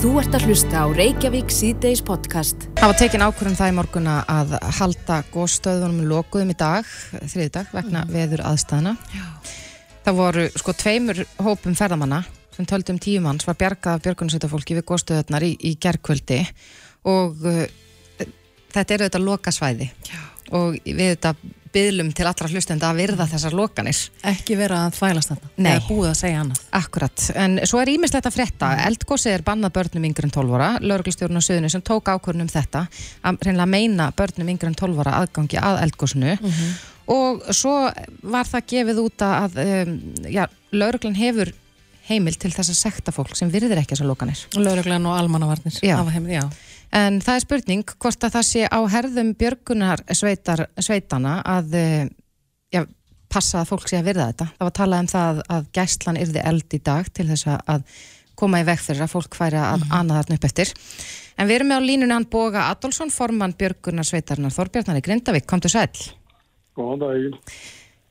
Þú ert að hlusta á Reykjavík síðdeis podcast. Það var tekin ákvörðum það í morguna að halda góðstöðunum lokuðum í dag, þriðdag, vegna mm. veður aðstæðana. Já. Það voru sko tveimur hópum ferðamanna sem töldum um tíu manns var bjargað af björgunarsveitafólki við góðstöðunar í, í gerðkvöldi og uh, þetta eru þetta lokasvæði Já. og við þetta byðlum til allra hlustenda að virða þessar lokanir. Ekki vera að þvælast þetta. Nei. Eða búið að segja annað. Akkurat. En svo er ímislegt að frétta. Eldgósið er bannað börnum yngre en 12 ára. Lörglistjórn á söðinu sem tók ákvörnum um þetta að reynilega meina börnum yngre en 12 ára aðgangi að eldgósinu. Mm -hmm. Og svo var það gefið út að um, já, lörglun hefur heimil til þess að sekta fólk sem virðir ekki þessar lokanir. Lörglan og almannavarnir. Já. En það er spurning hvort að það sé á herðum björgunar sveitar, sveitana að eh, já, passa að fólk sé að virða þetta. Það var talað um það að gæstlan yrði eld í dag til þess að koma í veg fyrir að fólk væri að mm -hmm. ana þarna upp eftir. En við erum með á línunni hann Boga Adolfsson, formann björgunar sveitarnar Þorbjarnar í Grindavík. Kom til sæl. Góðan dag.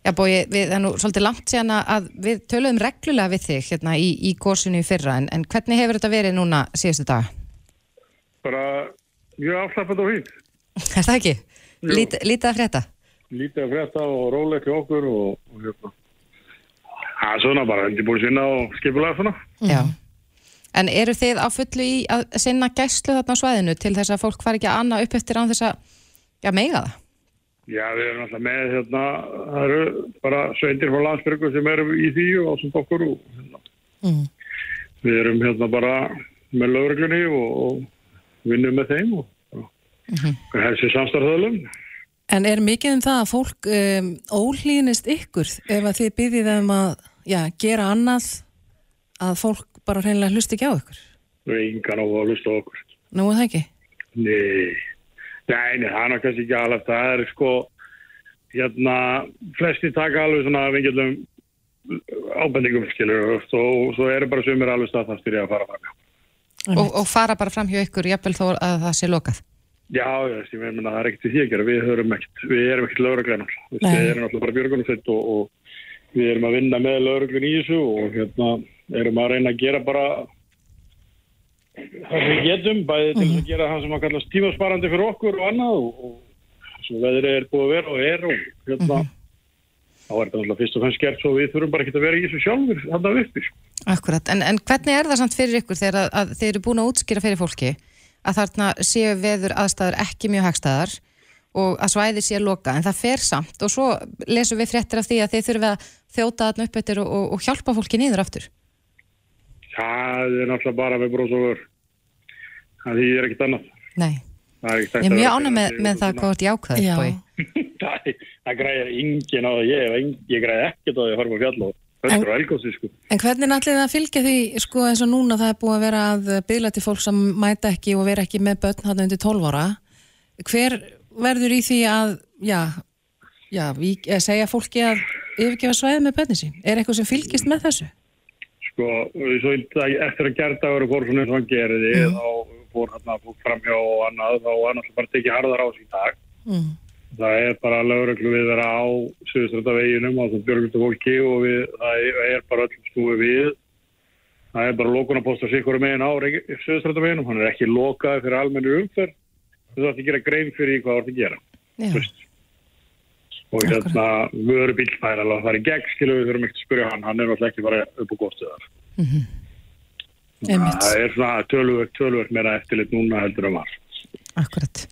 Já bói, við erum nú svolítið langt síðan að við töluðum reglulega við þig hérna í, í górsinu í fyrra en, en hvernig hefur þetta verið núna síðustu daga? Bara mjög afslappað og fínt. Er það ekki? Lít, lítið að frétta? Lítið að frétta og róleg til okkur og, og hérna. Það er svona bara, að sinna og skipulega svona. Já. En eru þið á fullu í að sinna gæslu þarna á svæðinu til þess að fólk fari ekki að anna upp eftir án þess að, já, meiga það? Já, við erum alltaf með hérna, það eru bara sveindir frá landsbyrgu sem eru í því og ásum okkur og hérna. Mm. Við erum hérna bara með lögreglunni og, og vinnum með þeim og, og -hmm. helsi samstarðaðalum. En er mikið um það að fólk um, ólýnist ykkur ef að þið byrðið um að já, gera annað að fólk bara reynilega hlusti ekki á ykkur? Er yngan á að hlusta okkur. Nú það ekki? Nei, nei, nei það er náttúrulega ekki alveg. Það er sko, hérna, flesti taka alveg svona vingjaldum ábendingum, skilur, og svo eru bara sömur alveg staðfastir í að fara fram. Og, og fara bara fram hjá ykkur jafnvel þó að það sé lokað? Já, ég meina það er ekkert því að gera, við höfum ekkert, við erum ekkert lauruglæn við erum alltaf bara björgunarsett og, og við erum að vinna með lauruglun í þessu og hérna erum að reyna að gera bara það sem við getum, bæði til að gera það sem að kallast tímasparandi fyrir okkur og annað og, og svo veðrið er búið að vera og er og hérna -hmm þá er þetta náttúrulega fyrst og fannst gert svo við þurfum bara ekki að vera í þessu sjálfur þannig að uppi. Akkurat, en, en hvernig er það samt fyrir ykkur þegar að, að þeir eru búin að útskýra fyrir fólki að þarna séu veður aðstæður ekki mjög hagstæðar og að svæði séu loka, en það fer samt og svo lesum við fréttir af því að þeir þurfum að þjóta þarna upp eftir og, og, og hjálpa fólki nýður aftur. Það er náttúrulega bara við bróðsóður það er ekkit annað. Nei. Ég er mjög ánum með, með það hvað er jákvæðið það, það græðir engin á það ég, ég græði ekkert á því að fara á fjall og höstur og elgósi sko. En hvernig er að fylgja því sko eins og núna það er búið að vera að byggla til fólk sem mæta ekki og vera ekki með börn hann undir 12 ára? Hver verður í því að já, já, við, segja fólki að yfirgefa svæði með börni sín? Er eitthvað sem fylgist með þessu? Sko, svo eftir að gerða ára fór svona og fór hann að fór framhjá og annað þá var hann alltaf bara tekið harðar á sín dag. Mm. það er bara lögreglu við vera á Suðuströndaveginum á þessum björgultu fólki og við, það er bara öllum stúi við. Það er bara lókunarposta sikkur megin á Suðuströndaveginum hann er ekki lokaði fyrir almennu umferð. Þú þarf að gera grein fyrir hvað þú ert að gera og hérna við erum bílfæðar alveg að það er gegn skilu við þurfum ekki að spyrja hann. Hann er náttúrulega ekki bara upp á góðstöðar mm -hmm. Það er svona tölvöld, tölvöld meira eftirlit núna heldur um var. Akkurat.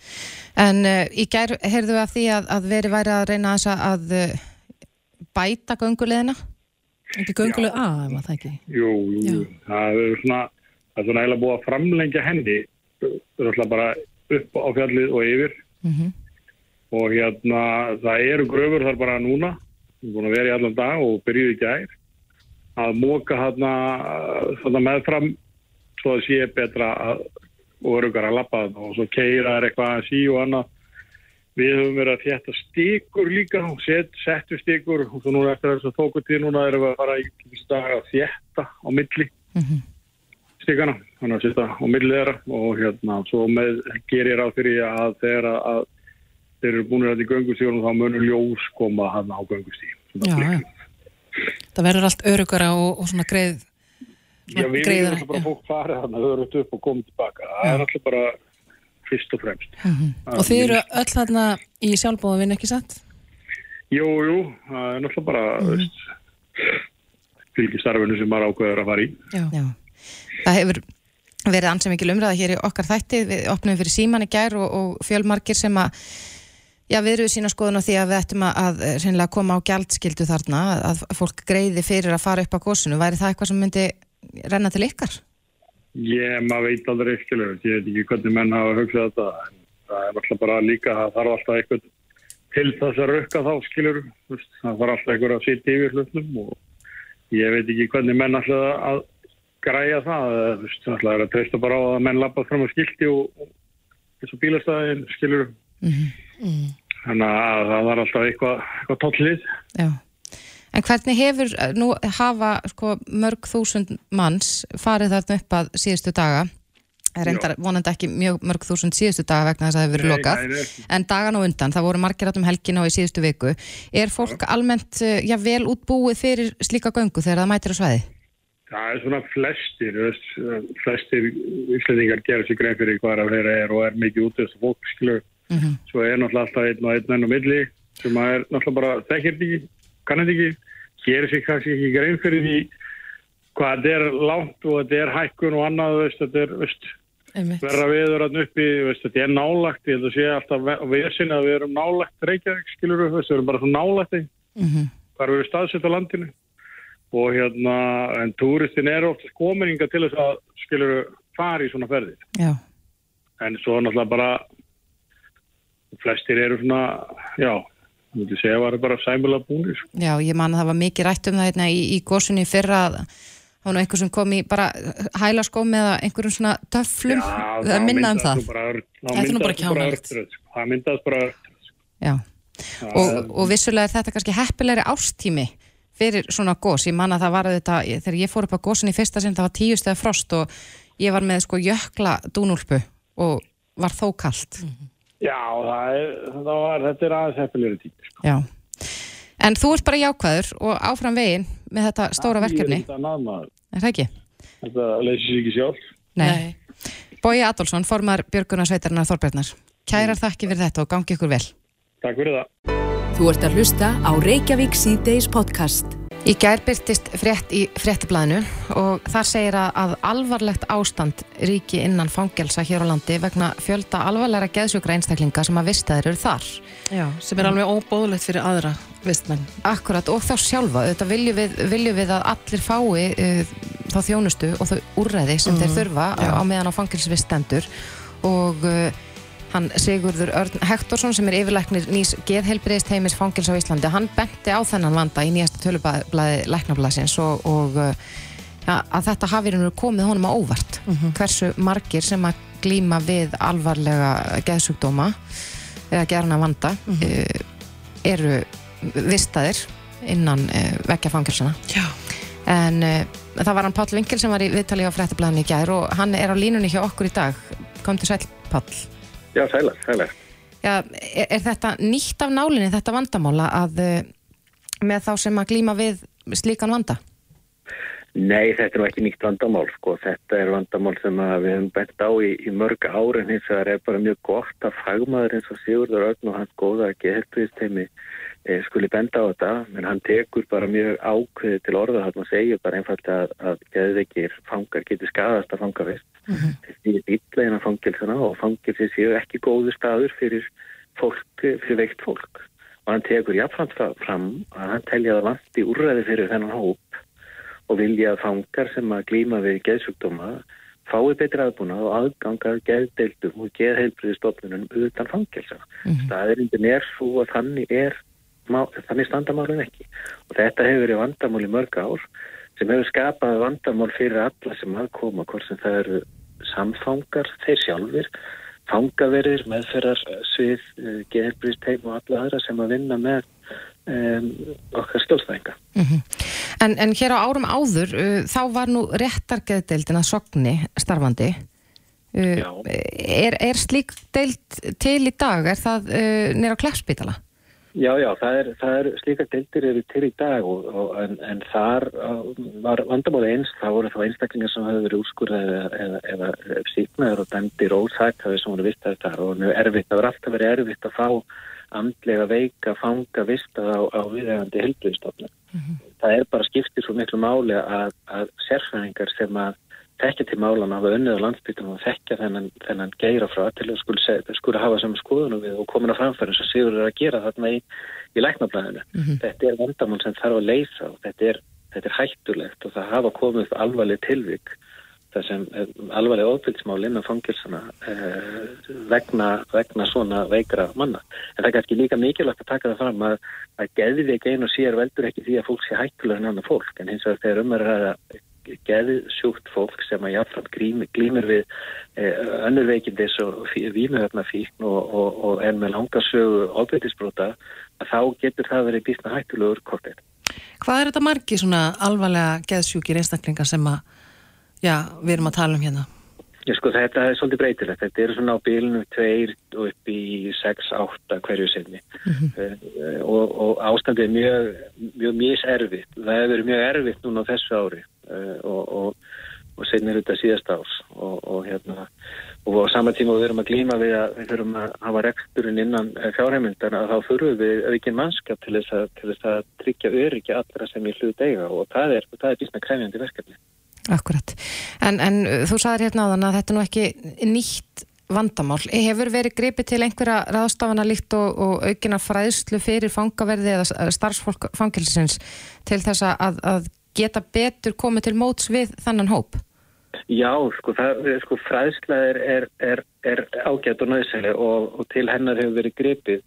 En uh, í gær heyrðu við að því að, að veri væri að reyna að, að uh, bæta gönguleðina? Ekki gönguleð A, ef maður það ekki? Jú, jú, það er svona, það er svona eiginlega búið að framlengja henni, það er alltaf bara upp á fjallið og yfir mm -hmm. og hérna það eru gröfur þar bara núna, við erum búin að vera í allan dag og byrjuði í gær að móka hérna meðfram svo að sé betra að, og örugara að lappa það og svo keira er eitthvað að sí og annað. Við höfum verið að þjætta stíkur líka og set, settu stíkur og svo núna eftir þess að tóku til núna erum við að fara í dag að þjætta á milli mm -hmm. stíkana þannig að setja á milli þeirra. Og hérna svo með gerir á fyrir að þeirra að þeir eru búin að þetta í göngustíðunum þá munur ljós koma hann á göngustíð Já, já það verður allt örugara og, og svona greið Já, við greiðara, viljum alltaf bara fólk farið þannig að höfðu upp og komið tilbaka. Það er alltaf bara fyrst og fremst. Og þið eru öll þarna í sjálfbóðavinn ekki satt? Jú, jú, það er náttúrulega bara, mm. veist, fylgistarfinu sem maður ákveður að fara í. Já. Já. Það hefur verið ansið mikil umræða hér í okkar þætti, við opnum fyrir síman í gær og, og fjölmarkir sem að Já, við erum sína skoðun á því að við ættum að, að reynilega koma á gjaldskildu þarna, að fólk greiði fyrir að fara upp á gósinu. Væri það eitthvað sem myndi renna til ykkar? Ég, maður veit aldrei, skilur, ég veit ekki hvernig menn hafa hugsað þetta, en það er alltaf bara líka, það þarf alltaf eitthvað til þess að rukka þá, skilur, það þarf alltaf eitthvað að sitja yfir hlutnum og ég veit ekki hvernig menn alltaf að græja það, alltaf er að treysta bara á að menn lappa fram á skilti og, og þessu bílastæðin, skilur, þannig að það var alltaf eitthvað, eitthvað tóllið. Já. En hvernig hefur, nú hafa sko, mörg þúsund manns farið þarna upp að síðustu daga, reyndar vonandi ekki mjög mörg þúsund síðustu daga vegna þess að það hefur verið lokað, en dagan og undan, það voru margir átum helgin og í síðustu viku. Er fólk almennt eh, já, vel útbúið fyrir slíka göngu þegar það mætir á svæði? Það er svona flestir, flestir íslendingar gera sér grein fyrir hvað er að vera er og er mikið út Mm Svo er náttúrulega alltaf einn og einn enn á milli sem er náttúrulega bara þekkir ekki, kannið ekki, gerir sér kannski ekki grein fyrir því hvað þetta er langt og þetta er hækkun og annað, veist, þetta er, veist, verra viður hann uppi, veist, þetta er nálagt, ég held að sé alltaf vesin að við erum nálagt Reykjavík, skilur við, við erum bara svo nálagt þeim, -hmm. hvað við erum staðsett á landinu og hérna, en túristin er ofta skominninga til þess að, skilur við, fara í svona ferðir. Já. En svo náttúrulega bara flestir eru svona, já, þú veitir segja, var bara sæmulega búinir. Sko. Já, ég man að það var mikið rætt um það hérna, í, í gósunni í fyrra að það var nú einhver sem kom í bara hælaskóm eða einhverjum svona töflum það minna um það. bara Þetta er nú bara kjánalegt. sko. Það myndaðist bara örtröð. Sko. Já. Og, og vissulega er þetta kannski heppilegri ástími fyrir svona gós. Ég man að það var þetta, þegar ég fór upp á gósunni í fyrsta sinn, það var tíu stæða frost og ég var með sko jökla dúnúlpu og var þó kalt. Já, það er, það var, þetta er aðeins heppilegri tími. Sko. Já. En þú ert bara jákvæður og áfram veginn með þetta stóra verkefni, Ég er þetta námaður. er það ekki? Þetta leysir sér ekki sjálf. Nei. Bói Adolfsson, formar Björgunarsveitarnar Þorbjarnar. Kærar þakki fyrir þetta og gangi ykkur vel. Takk fyrir það. Þú ert að hlusta á Reykjavík C-Days podcast. Í gær byrtist frétt í fréttiblaðinu og þar segir að, alvarlegt ástand ríki innan fangelsa hér á landi vegna fjölda alvarlegra geðsjúkra einstaklinga sem að vistaðir eru þar. Já, sem er alveg óbóðulegt fyrir aðra vistmenn. Akkurat og þá sjálfa, þetta viljum við, viljum við að allir fái uh, þá þjónustu og þau úrræði sem þeir þurfa á, á meðan á fangilsvist stendur og uh, hann Sigurður Örn Hektorsson sem er yfirlæknir nýs geðheilbriðist heimis fangils á Íslandi, hann benti á þennan vanda í nýjasta tölublaði læknablasins og, og uh, ja, að þetta hafi komið honum á óvart. Hversu margir sem að glíma við alvarlega geðsjúkdóma eða gerna vanda uh, eru vistaðir innan uh, vekkja fangilsana Já. en það var hann Páll Vinkel sem var í viðtali á fréttablaðinu í gær og hann er á línunni hjá okkur í dag. Kom til sæl Páll Já, sælar, sælar. Já, er, er þetta nýtt af nálinni þetta vandamála að uh, með þá sem að glíma við slíkan vanda? Nei, þetta er ekki nýtt vandamál, sko. Þetta er vandamál sem að við hefum bent á í, í mörg árin hins vegar er bara mjög gott að fagmaður eins og Sigurður Örn og hans góða geðhelbriðsteimi e, skuli benda á þetta, menn hann tekur bara mjög ákveði til orða þarna og segir bara einfallega að, að geðveikir fangar getur skadast að fanga vist. Mm -hmm. Þetta er illa innan fangilsana og fangilsi séu ekki góðu staður fyrir fólk, fyrir veikt fólk. Og hann tekur jafnframt fram að hann telja að vanti úrræði fyrir þennan hóp og vilja að fangar sem að glýma við geðsjúkdóma fái betri aðbúna og aðgangað geðdeildum og geðheilbriðistofnunum utan fangelsa. Mm -hmm. Staðirindin er svo að þannig er þannig standamálun ekki. Og þetta hefur verið vandamál í mörg ár sem hefur skapað vandamál fyrir alla sem aðkoma, hvort sem það eru samfangar, þeir sjálfur, fangaverir, meðferðar svið, geðheilbriðsteim og alla aðra sem að vinna með um, okkar skjólstæðinga. Mm -hmm. En, en hér á árum áður, uh, þá var nú réttargeðdeildin að sogni starfandi. Uh, er, er slík deild til í dag? Er það uh, nýra á kleppspítala? Já, já, það er, það er slíka deildir eru til í dag og, og, en, en þar var vandamáli eins, það voru þá einstaklingar sem hefur verið úrskurðað eða, eða, eða síknaður og dæmdir ósæktaði sem voru vistaði þar og mjög erfitt, það var alltaf verið erfitt að fá andlega veika, fanga vistað á, á viðegandi helbriðstofnum. Mm -hmm. Það er bara skiptið svo miklu máli að, að sérfæringar sem að þekkja til málan af önnið á landsbytunum og þekkja þennan, þennan geira frá til að skuli, skuli hafa saman skoðunum við og komin á framfæri sem Sigur er að gera þarna í, í læknablaðinu. Mm -hmm. Þetta er vandamál sem þarf að leysa og þetta er, þetta er hættulegt og það hafa komið alvarleg tilvík þar sem eh, alvarleg ofbilsmál innan fangilsana eh, vegna, vegna svona veikra manna. En það er kannski líka mikilvægt að taka það fram að, að geðvik einu sér veldur ekki því að fólk sé hættulega en annar fólk en hins vegar þegar um að geðsjúkt fólk sem að jáfnfram glýmur við eh, önnur veikindis og vímuhöfnafíkn og, og, og en með langarsögu ábyrðisbrota að þá getur það verið býstna hættulegur kortið. Hvað er þetta margi svona alvarlega geðsjúkir einstaklingar sem að, já, við erum að tala um hérna? Sko, þetta er svolítið breytilegt. Þetta er svona á bílinu 2 og upp í 6-8 hverju sinni mm -hmm. og, og ástandið er mjög, mjög miservitt. Það hefur verið mjög erfitt núna á þessu ári uh, og, og, og senir þetta síðast árs og hérna og á sama tíma við erum að glýma við að við þurfum að hafa reksturinn innan fjárheimildar að þá þurfum við auðvitað mannskap til þess að, til þess að tryggja öryggi allra sem í hlut eiga og það er, er bísna krefjandi verkefni. Akkurat. En, en þú sagðir hérna á þann að þetta er nú ekki nýtt vandamál. Hefur verið gripið til einhverja ráðstafana líkt og, og aukina fræðslu fyrir fangaverði eða starfsfólk fangilsins til þess að, að geta betur komið til móts við þannan hóp? Já, sko, það, sko fræðsla er, er, er, er ágætt og næðsæli og, og til hennar hefur verið gripið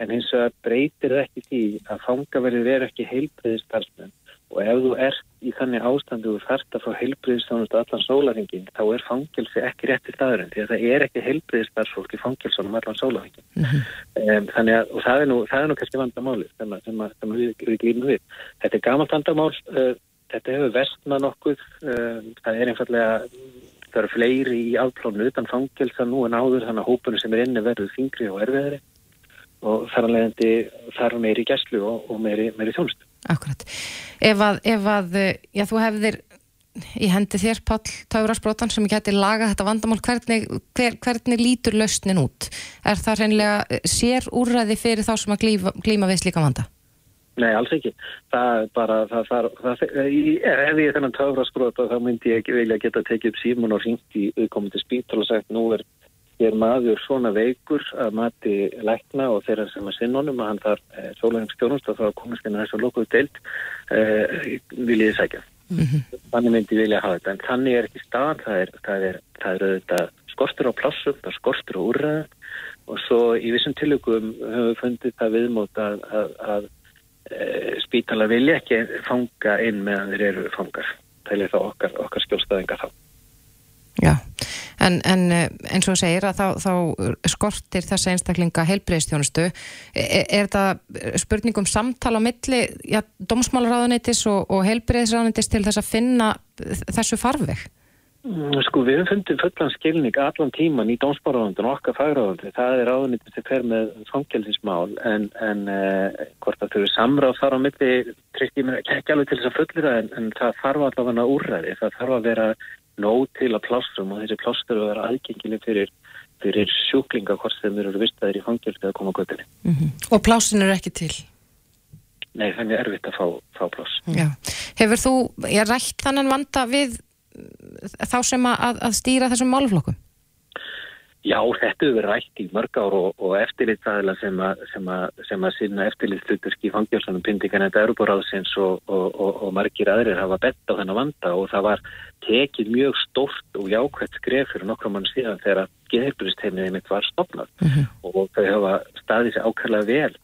en hins vegar breytir það ekki því að fangaverði verið ekki heilbreyðistalsmenn og ef þú ert í þannig ástandu og þarft að fá heilbreyðistánustu allan sólaringin þá er fangelsi ekki rétti staðurinn því að það er ekki heilbreyðistarfsfólk í fangelsunum allan sólaringin mm -hmm. um, þannig að og það er nú, það er nú kannski vandamáli sem, að, sem, að, sem við, við glýmum við. Þetta er gamalt vandamál uh, þetta hefur vestnað nokkuð uh, það er einfallega það eru fleiri í afplánu utan fangelsa nú en áður þannig að hópunum sem er inni verður þingri og erfiðari. Og þar leiðandi þarf meiri gæslu og, og meiri, meiri þjónustu Akkurat. Ef að, ef að já, þú hefðir í hendi þér Pál Taurasbrótan sem geti laga þetta vandamál, hvernig, hver, hvernig lítur lausnin út? Er það reynilega sér úrræði fyrir þá sem að glíma, glíma við slíka vanda? Nei, alls ekki. Það bara, það þarf, ef ég er þennan Taurasbróta þá myndi ég ekki vilja geta tekið upp símun og ringt í auðkomandi spítal og sagt nú er er maður svona veikur að mati lækna og þeirra sem er sinnunum að hann þarf e, sólægningsstjónust og þá komast henni þessu lokuðu deilt e, viljið sækja. Mm -hmm. Þannig myndi vilja hafa þetta en þannig er ekki stað, það er, það er, það er auðvitað skortur á plassum, það er skortur á úrraða og svo í vissum tilökum höfum við fundið það viðmót að, að, að e, spítala vilja ekki fanga inn meðan þeir eru fangar. Það er þá okkar, okkar skjólstaðinga þá. Já, en, en eh, eins og segir að þá, þá skortir þessa einstaklinga heilbreyðstjónustu. Er, er það spurningum samtala á milli ja, domsmálaráðunitis og, og heilbreyðsráðunitis til þess að finna þessu farveg? Mm, sko við höfum fundið fullan skilning allan tíman í dómsmálaráðundin og okkar fagráðundi. Það er ráðunitis sem fer með fangjálsinsmál en, en eh, hvort að þau eru samráð þar á milli tryggt ég mér ekki alveg til þess að fullira en, en það þarf allavega úrræði. Það þarf að vera nóg til að plástrum og þessi plástur að vera aðgengileg fyrir, fyrir sjúklinga hvort þeim eru vistaðir í fangjöldi að koma göttinni. Mm -hmm. Og plástin eru ekki til? Nei, þannig er erfitt að fá, fá plás. Já. Hefur þú, ég rætt þannan vanda við þá sem að, að stýra þessum máluflokkum? Já, þetta hefur verið rætt í mörg ár og, og eftirlitsaðila sem, sem, sem að sinna eftirlitslutverki í fangjálsanum pindinganenda Europaráðsins og, og, og margir aðrir hafa bett á þennan vanda og það var tekið mjög stórt og jákvæmt skref fyrir nokkrum mann síðan þegar geðheilbúristeymiðið mitt var stopnað mm -hmm. og þau hafa staðið sér ákvæmlega vel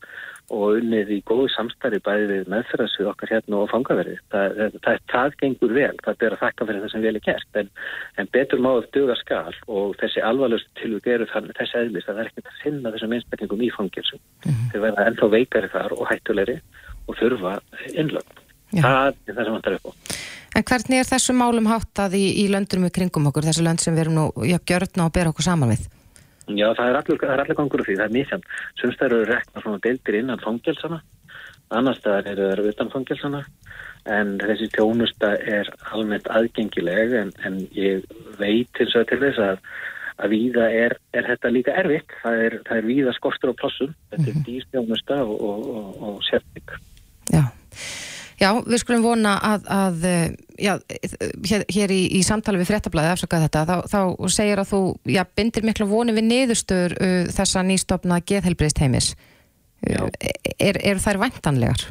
og unnið í góðu samstarfi bæði við meðferðarsvið okkar hérna og fangaverði. Það, það, það gengur vel, það er að þakka fyrir það sem vel er gert, en, en betur máður duga skal og þessi alvarlegst til við gerum þannig þessi eðlist að það er ekkert að finna þessum einstaklingum í fangilsum. Mm -hmm. Þau verða ennþá veikari þar og hættulegri og þurfa innlögn. Það er það sem vantar upp á. En hvernig er þessu málum háttað í, í löndunum í kringum okkur, þessu lönd sem við erum nú, já, gjörðna og bera okkur saman við? Já, það er allir, það er allir gangur því, það er misjant. Sumstæður eru rekna svona deildir innan fangelsana, annars staðar eru það utan fangelsana, en þessi tjónusta er almennt aðgengileg, en, en ég veit eins og til þess að, að víða er, er þetta líka erfitt. Það er, það er víða skortur á plossum, þetta er dýrstjónusta og, og, og, og sérning. Já. Við skulum vona að, að eh, já, hér, hér í, í samtali við fréttablaði afsakaði þetta, þá, þá segir að þú já, bindir miklu voni við niðurstöður uh, þessa nýstofna geðhelbriðst heimis. Uh, er, er þær væntanlegar?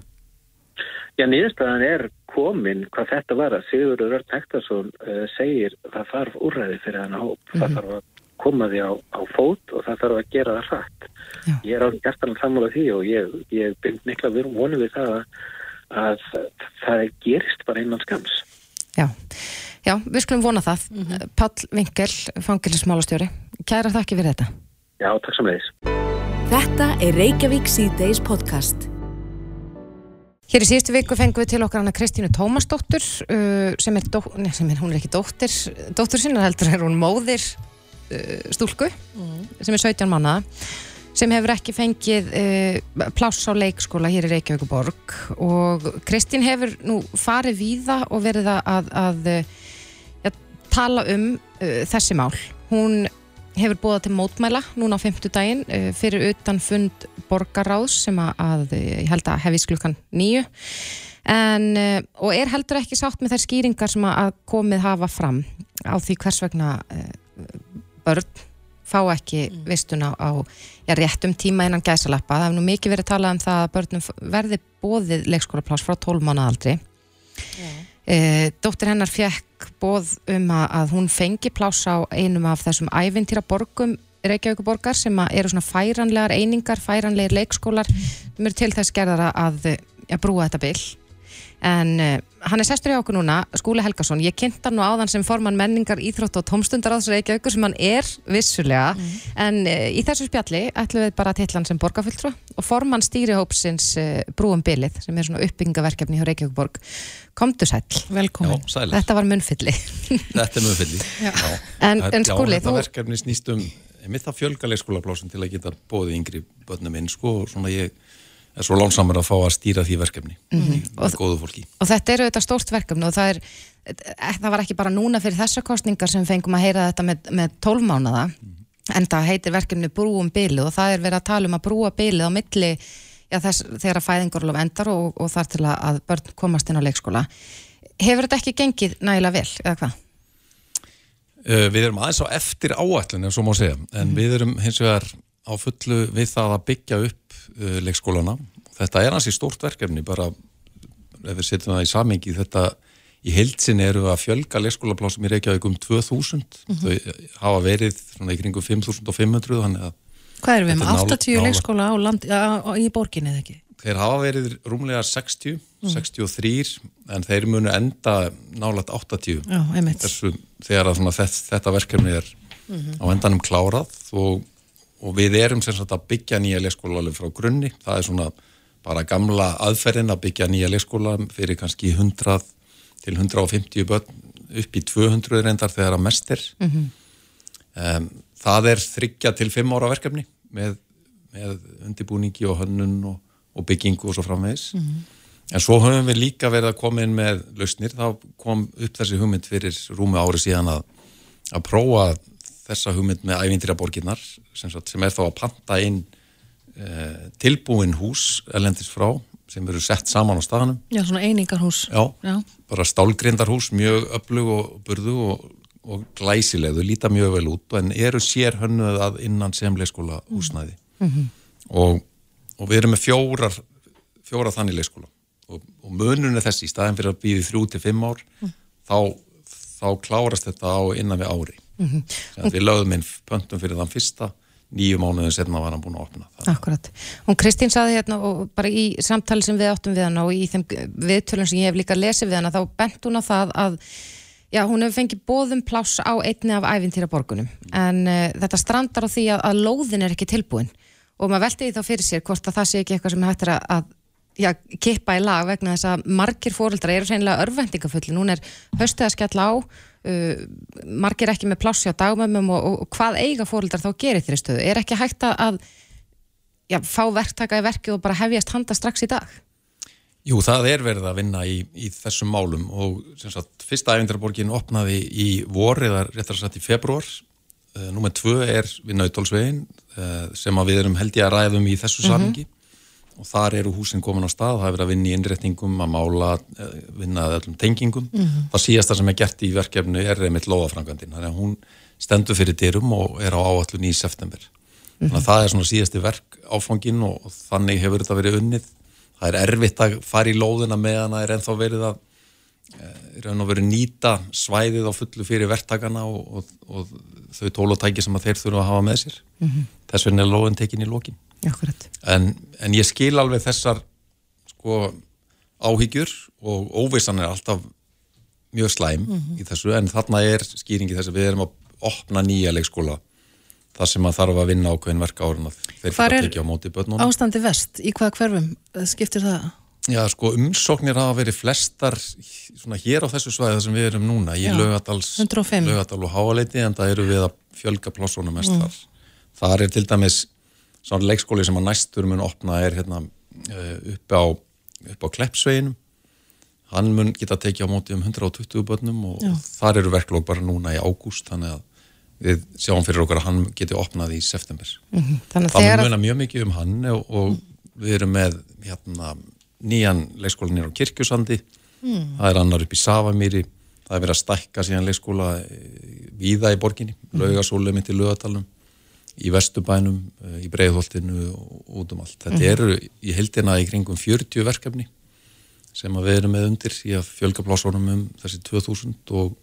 Já, niðurstaðan er komin hvað þetta var að Sigurður Örn Hektarsson uh, segir það þarf úrræði fyrir hann hóp, mm -hmm. það þarf að koma því á, á fót og það þarf að gera það hrætt. Ég er alveg gæstanlega sammála því og ég, ég bind mikla voni við það að að það gerist bara innan skams. Já, já við skulum vona það. Mm -hmm. Pall Vinkel, fangilismálastjóri, kæra þakki fyrir þetta. Já, takk samleis. Þetta er Reykjavík C-Days podcast. Hér í síðustu viku fengum við til okkar hana Kristínu Tómasdóttur uh, sem er, nei, sem er, hún er ekki dóttir, dóttur sinna heldur er hún móðir uh, stúlku mm. sem er 17 mannaða sem hefur ekki fengið uh, pláss á leikskóla hér í Reykjavíkuborg og Kristín hefur nú farið víða og verið að, að ja, tala um uh, þessi mál. Hún hefur búið til mótmæla núna á femtudaginn uh, fyrir utan fund borgaráðs sem að, að ég held að hefis klukkan nýju en, og er heldur ekki sátt með þær skýringar sem að komið hafa fram á því hvers vegna börn fá ekki mm. vistun á, á já, réttum tíma innan gæsalappa. Það hefur nú mikið verið talað um það að börnum verði bóðið leikskólapláss frá 12 mánu aldri. Yeah. E, dóttir hennar fekk bóð um að, að hún fengi pláss á einum af þessum ævintýra borgum Reykjavíkuborgar sem eru svona færanlegar einingar, færanlegir leikskólar sem eru til þess gerðara að, að brúa þetta byll en uh, hann er sestur í okkur núna, Skúli Helgason. Ég kynnt hann nú áðan sem forman menningar íþrótt og tómstundaráðs Reykjavíkur sem hann er vissulega, mm. en uh, í þessu spjalli ætlum við bara að tilla hann sem borgarfylltrú og forman stýrihópsins uh, Brúum Bilið, sem er svona uppbyggingaverkefni hjá Reykjavíkborg, komdu sæl Velkomin. Já, Þetta var munnfylli. Þetta er munnfylli. En, en Skúli, þú... Verkefni snýst um mitt að fjölga leikskólaplásum til að geta bóðið yngri börnum inn, sko, og svona ég er svo lánsamur að fá að stýra því verkefni mm -hmm. með góðu fólki. Og þetta eru þetta stórt verkefni og það er það var ekki bara núna fyrir þessa kostningar sem fengum að heyra þetta með, með tólmánada mm -hmm. en það heitir verkefni Brúum bylið og það er verið að tala um að brúa bylið á milli já, þess, þegar að fæðingurlof endar og, og þar til að börn komast inn á leikskóla. Hefur þetta ekki gengið nægilega vel, eða hvað? Uh, við erum aðeins á eftir áallin, en svo má segja, en mm. við erum hins vegar á fullu við það að byggja upp leikskólana. Þetta er hansi stórt verkefni, bara ef við setjum það í samengi, þetta í heilsinni eru að fjölga leikskólaplásum í Reykjavík um 2000, mm -hmm. þau hafa verið svona í kringum 5500, þannig að Hvað erum við með 80 nála... leikskóla á land, á, á, í borginni eða ekki? Þeir hafa verið rúmlega 60, mm. 63 en þeir munu enda nálat 80 Já, Þessu, þegar þetta, þetta verkefni er mm -hmm. á endanum klárað og og við erum sem sagt að byggja nýja leikskóla alveg frá grunni, það er svona bara gamla aðferðin að byggja nýja leikskóla fyrir kannski 100 til 150 börn upp í 200 reyndar þegar að mest er mm -hmm. um, það er þryggja til 5 ára verkefni með, með undibúningi og hönnun og, og byggingu og svo framvegis mm -hmm. en svo höfum við líka verið að koma inn með lausnir, þá kom upp þessi hugmynd fyrir rúmi ári síðan að að prófa þessa hugmynd með ævindirjaborginnar sem, sem er þá að panta inn uh, tilbúin hús elendis frá sem eru sett saman á staðanum. Já, svona einingarhús. Já, Já. bara stálgrindarhús, mjög öflug og burðu og, og glæsileg, þau líta mjög vel út en eru sér hönnuð að innan semleiskóla húsnæði mm -hmm. og, og við erum með fjórar, fjórar þannig leiskóla og, og munun er þessi, í staðin fyrir að býði þrjú til fimm ár, mm. þá, þá klárast þetta á innan við ári. Mm -hmm. Við lögðum inn pöntum fyrir þann fyrsta nýju mánuðin setna var hann búin að opna það. Akkurat. Hún Kristín saði hérna og bara í samtali sem við áttum við hann og í þeim viðtölun sem ég hef líka lesið við hann þá bent hún á það að já, hún hefur fengið bóðum pláss á einni af æfintýra borgunum en uh, þetta strandar á því að, að lóðin er ekki tilbúin og maður veldi því þá fyrir sér hvort að það sé ekki eitthvað sem hættir að, að já, kippa í lag vegna þess að margir fóröldra eru reynilega örvendingafulli, hún er höstuð að skella á uh, margir ekki með plássi á dagmömmum og, og, og hvað eiga fóröldrar þá gerir þeirri stöðu? Er ekki hægt að já, fá verktaka í verki og bara hefjast handa strax í dag? Jú, það er verið að vinna í, í þessum málum og sagt, fyrsta ævindarborgin opnaði í vor eða réttar að sagt í februar uh, Númer tvö er við Nautólsvegin uh, sem við erum held ég að ræðum í þessu mm -hmm. samhengi og þar eru húsin komin á stað, það er verið að vinna í innretningum, að mála, uh, vinna öllum tengingum. Mm -hmm. Það síðasta sem er gert í verkefnu er reymitt lóafrangandin, þannig að hún stendur fyrir dyrum og er á áallun í september. Mm -hmm. Þannig að það er svona síðasti verk áfangin og, og þannig hefur þetta verið unnið það er erfitt að fara í lóðina meðan það er ennþá verið að er ennþá verið nýta svæðið á fullu fyrir verktakana og, og, og þau tólotæki sem þeir þurfa að hafa með sér mm -hmm. þess vegna er lóðin tekin í lókin en, en ég skil alveg þessar sko áhyggjur og óvissan er alltaf mjög slæm mm -hmm. í þessu en þarna er skýringi þess að við erum að opna nýja leikskóla það sem að þarf að vinna ákveðin verka árun að þeir fyrir að tekja á móti börnunum. Ástandi vest, í hvaða hverfum skiptir það? Já, sko, umsóknir hafa verið flestar svona hér á þessu svæði þar sem við erum núna í laugadal og háaleiti en það eru við að fjölga plássunum mest mm. þar. Það er til dæmis svona leikskóli sem að næstur mun opna er hérna eh, upp á, á Kleppsveginum hann mun geta tekið á móti um 120 börnum og Já. þar eru verklokk bara núna í ágúst þannig að við sjáum fyrir okkur að hann geti opnað í september. Mm -hmm. Þannig að það mun mjög mikið um hann og, og mm. við erum með hérna, nýjan leikskólanir á Kirkjusandi, mm. það er annar upp í Savamýri, það er verið að stækka síðan leikskóla víða í borginni, laugasólum mitt í lögadalum, í Vestubænum, í Breiðholtinu og út um allt. Þetta -hmm. eru í heldina í kringum 40 verkefni sem við erum með undir í að fjölga plásónum um þessi 2000 og,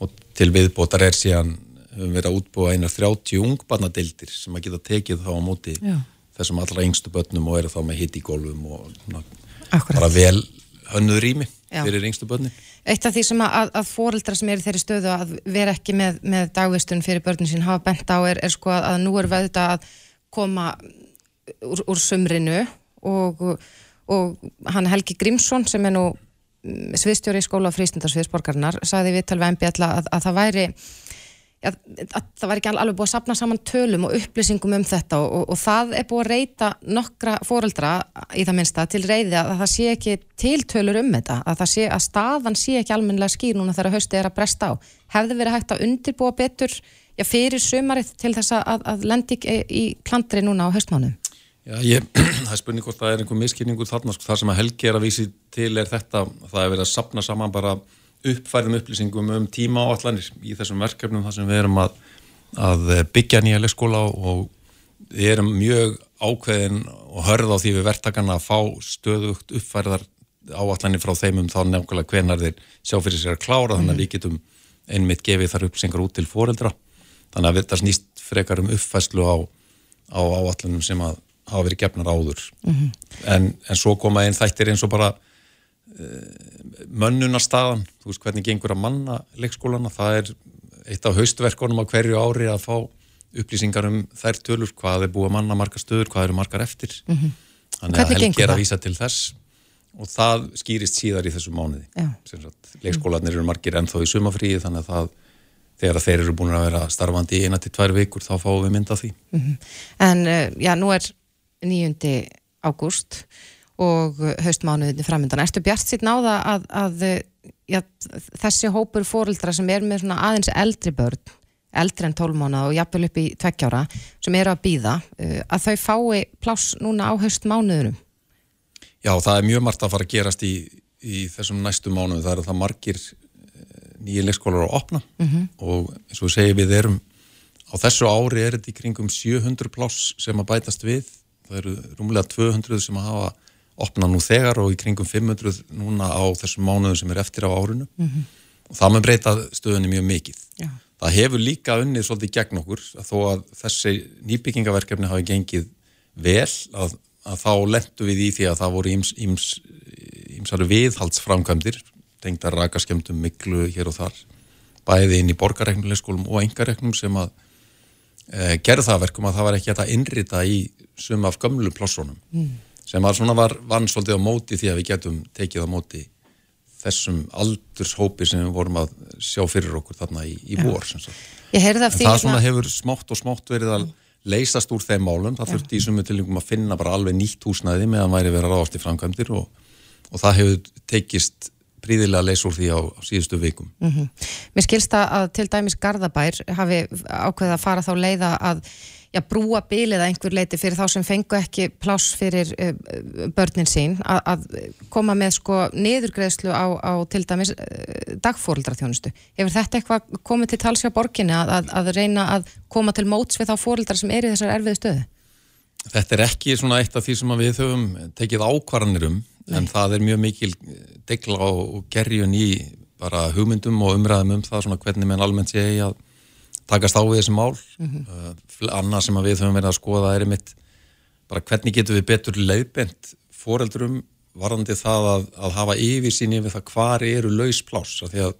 og til viðbótar er síðan höfum verið að útbúa einar 30 ungbarnadeildir sem að geta tekið þá á móti Já. þessum allra yngstu börnum og eru þá með hitt í gólfum og na, bara vel hönnuð rými fyrir yngstu börnum. Eitt af því sem að, að fóreldra sem eru þeirri stöðu að vera ekki með, með dagvistun fyrir börnum sín hafa bent á er, er sko að, að nú er þetta að koma úr, úr sumrinu og, og hann Helgi Grímsson sem er nú sviðstjóri í skóla og frístundarsviðsborgarnar sagði við talveg MBL að, að það væri að það var ekki alveg búið að sapna saman tölum og upplýsingum um þetta og, og, og það er búið að reyta nokkra fóreldra í það minnsta til reyði að það sé ekki til tölur um þetta, að, sé, að staðan sé ekki almennilega skýr núna þegar hausti er að bresta á. Hefði verið hægt að undirbúa betur já, fyrir sömarið til þess að, að lendi í, í plantri núna á haustmánum? Já, ég, það er spurning hvort það er einhver miskynningu þarna, sko, það sem að Helgi er að vísi til er þetta, það er verið að sapna saman bara uppfærðum upplýsingum um tíma og allanir í þessum verkefnum þar sem við erum að, að byggja nýja leikskóla og við erum mjög ákveðin og hörð á því við verktakarna að fá stöðugt uppfærðar áallanir frá þeim um þá nefnilega hvenar þeir sjá fyrir sér að klára þannig að við getum einmitt gefið þar upplýsingar út til foreldra. Þannig að þetta snýst frekar um uppfæslu á, á áallanum sem að hafa verið gefnar áður. Mm -hmm. en, en svo koma einn þættir eins og bara mönnunarstaðan, þú veist hvernig gengur að manna leikskólana, það er eitt af haustverkonum á hverju ári að fá upplýsingar um þær tölur hvað er búið að manna margar stöður, hvað eru margar eftir mm -hmm. þannig að helgi er að vísa til þess og það skýrist síðar í þessu mánuði leikskólanir eru margir ennþá í sumafríi þannig að það þegar þeir eru búin að vera starfandi í eina til tvær vikur þá fáum við mynda því mm -hmm. En uh, já, nú er 9. ágúst og haustmánuðinni framöndan. Erstu bjart sitt náða að, að já, þessi hópur fórildra sem er með aðeins eldri börn, eldri en tólmána og jafnvel upp í tveggjára sem eru að býða, uh, að þau fái pláss núna á haustmánuðinum? Já, það er mjög margt að fara að gerast í, í þessum næstu mánuðu. Það er það margir uh, nýja leikskólar að opna mm -hmm. og eins og við segjum við erum á þessu ári er þetta í kringum 700 pláss sem að bætast við. Það eru rúmlega 200 sem að hafa opna nú þegar og í kringum 500 núna á þessum mánuðum sem er eftir á árinu mm -hmm. og það með breyta stöðunni mjög mikið. Já. Það hefur líka unnið svolítið gegn okkur að þó að þessi nýbyggingaverkefni hafi gengið vel að, að þá lendu við í því að það voru ímsari viðhaldsframkvæmdir tengda rakaskemdum miklu hér og þar bæði inn í borgareknulegskólum og engareknum sem að e, gerða það verkum að það var ekki að innrita í suma af gömlu plássunum. Mm sem var svona var vann svolítið á móti því að við getum tekið á móti þessum aldurshópi sem við vorum að sjá fyrir okkur þarna í, í vor En það svona hérna- hefur smátt og smátt verið að leysast úr þeim málum, það þurfti í sumu tilingum að finna bara alveg nýtt húsnæði meðan væri verið að ráðast í framkvæmdir og, og það hefur tekist príðilega úr því á, á síðustu vikum. Mhm. Mér skilst það að til dæmis Garðabær hafi ákveðið að fara þá leiða að já, brúa bilið að einhver leiti fyrir þá sem fengu ekki pláss fyrir uh, börnin sín að, að koma með sko niðurgreðslu á, á til dæmis uh, dagfóreldraþjónustu. Hefur þetta eitthvað komið til talsjá borginni að, að, að reyna að koma til móts við þá fóreldrar sem er í þessar erfiðu stöðu? Þetta er ekki svona eitt af því sem við höfum tekið ákvarðanir um en það er mjög mikil degla og gerjun í bara hugmyndum og umræðum um það svona hvernig menn almennt sé að takast á við þessi mál. Mhm. uh, annað sem við höfum verið að skoða er einmitt bara hvernig getum við betur leiðbent foreldrum varandi það að, að hafa yfir sín yfir það hvar eru laus pláss. Af því að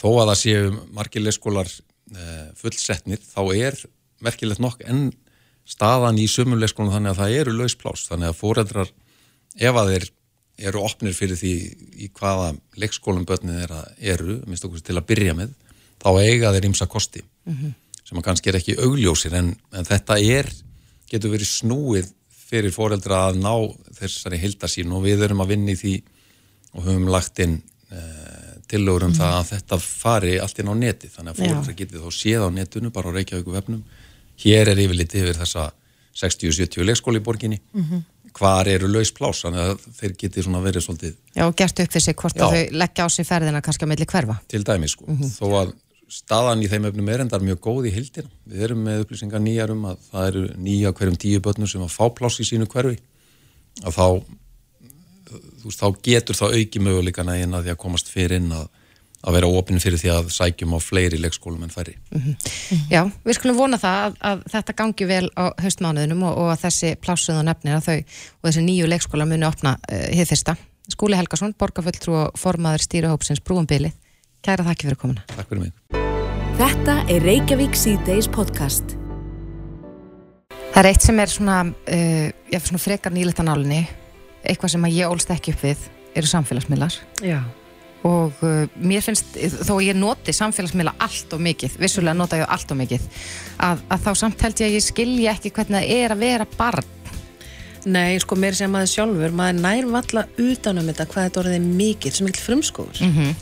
þó að það séu margir leikskólar uh, fullsetnir þá er merkilegt nokk en staðan í sömum leikskólanum þannig að það eru laus pláss. Þannig að foreldrar ef að þeir eru opnir fyrir því í hvaða leikskólum börnin eru, minnst okkur til að byrja með þá eiga þeir ymsa kosti Mhm. sem að kannski er ekki augljósir en, en þetta er, getur verið snúið fyrir foreldra að ná þessari hildasín og við erum að vinna í því og höfum lagt inn uh, tillögur um það að þetta fari allt inn á neti, þannig að foreldra getið þá séð á netinu, bara á Reykjavíku vefnum hér er yfirleitt yfir þessa 60-70 leikskóli í borginni Mhm. hvar eru laus plás þannig að þeir geti svona verið svolítið Já, og gert upp fyrir sig hvort að þau leggja á sig ferðina kannski á milli hverfa. til dæmi sko, þó að staðan í þeim öfnum er endar mjög góð í hildina við erum með upplýsingar nýjar um að það eru nýja hverjum tíu börnum sem að fá pláss í sínu hverfi að þá veist, þá getur það auki möguleikana inn að því að komast fyrir inn að, að vera opinn fyrir því að sækjum á fleiri leikskólum en færri Já, við skulum vona það að, að þetta gangi vel á haustmánuðinum og, og að þessi plássuð og nefnir að þau og þessi nýju leikskóla muni opna uh, hér fyrsta. Skúli Helgason, borgarfulltrú og formaður stýruhópsins Brúumbilið. Kæra þakki fyrir komuna. Takk fyrir mig. Þetta er Reykjavík C-Days podcast. Það er eitt sem er svona, uh, já, svona frekar nýlegt að nálinni, eitthvað sem að ég ólst ekki upp við, eru samfélagsmiðlar. Já. Og uh, mér finnst, þó ég noti samfélagsmiðla allt og mikið, vissulega nota ég allt og mikið, að, að þá samt held ég að ég skilji ekki hvernig það er að vera barn. Nei, sko, mér sem maður sjálfur, maður nær valla utanum þetta hvað þetta orðið er mikið, sem mikil frumskóður. Mm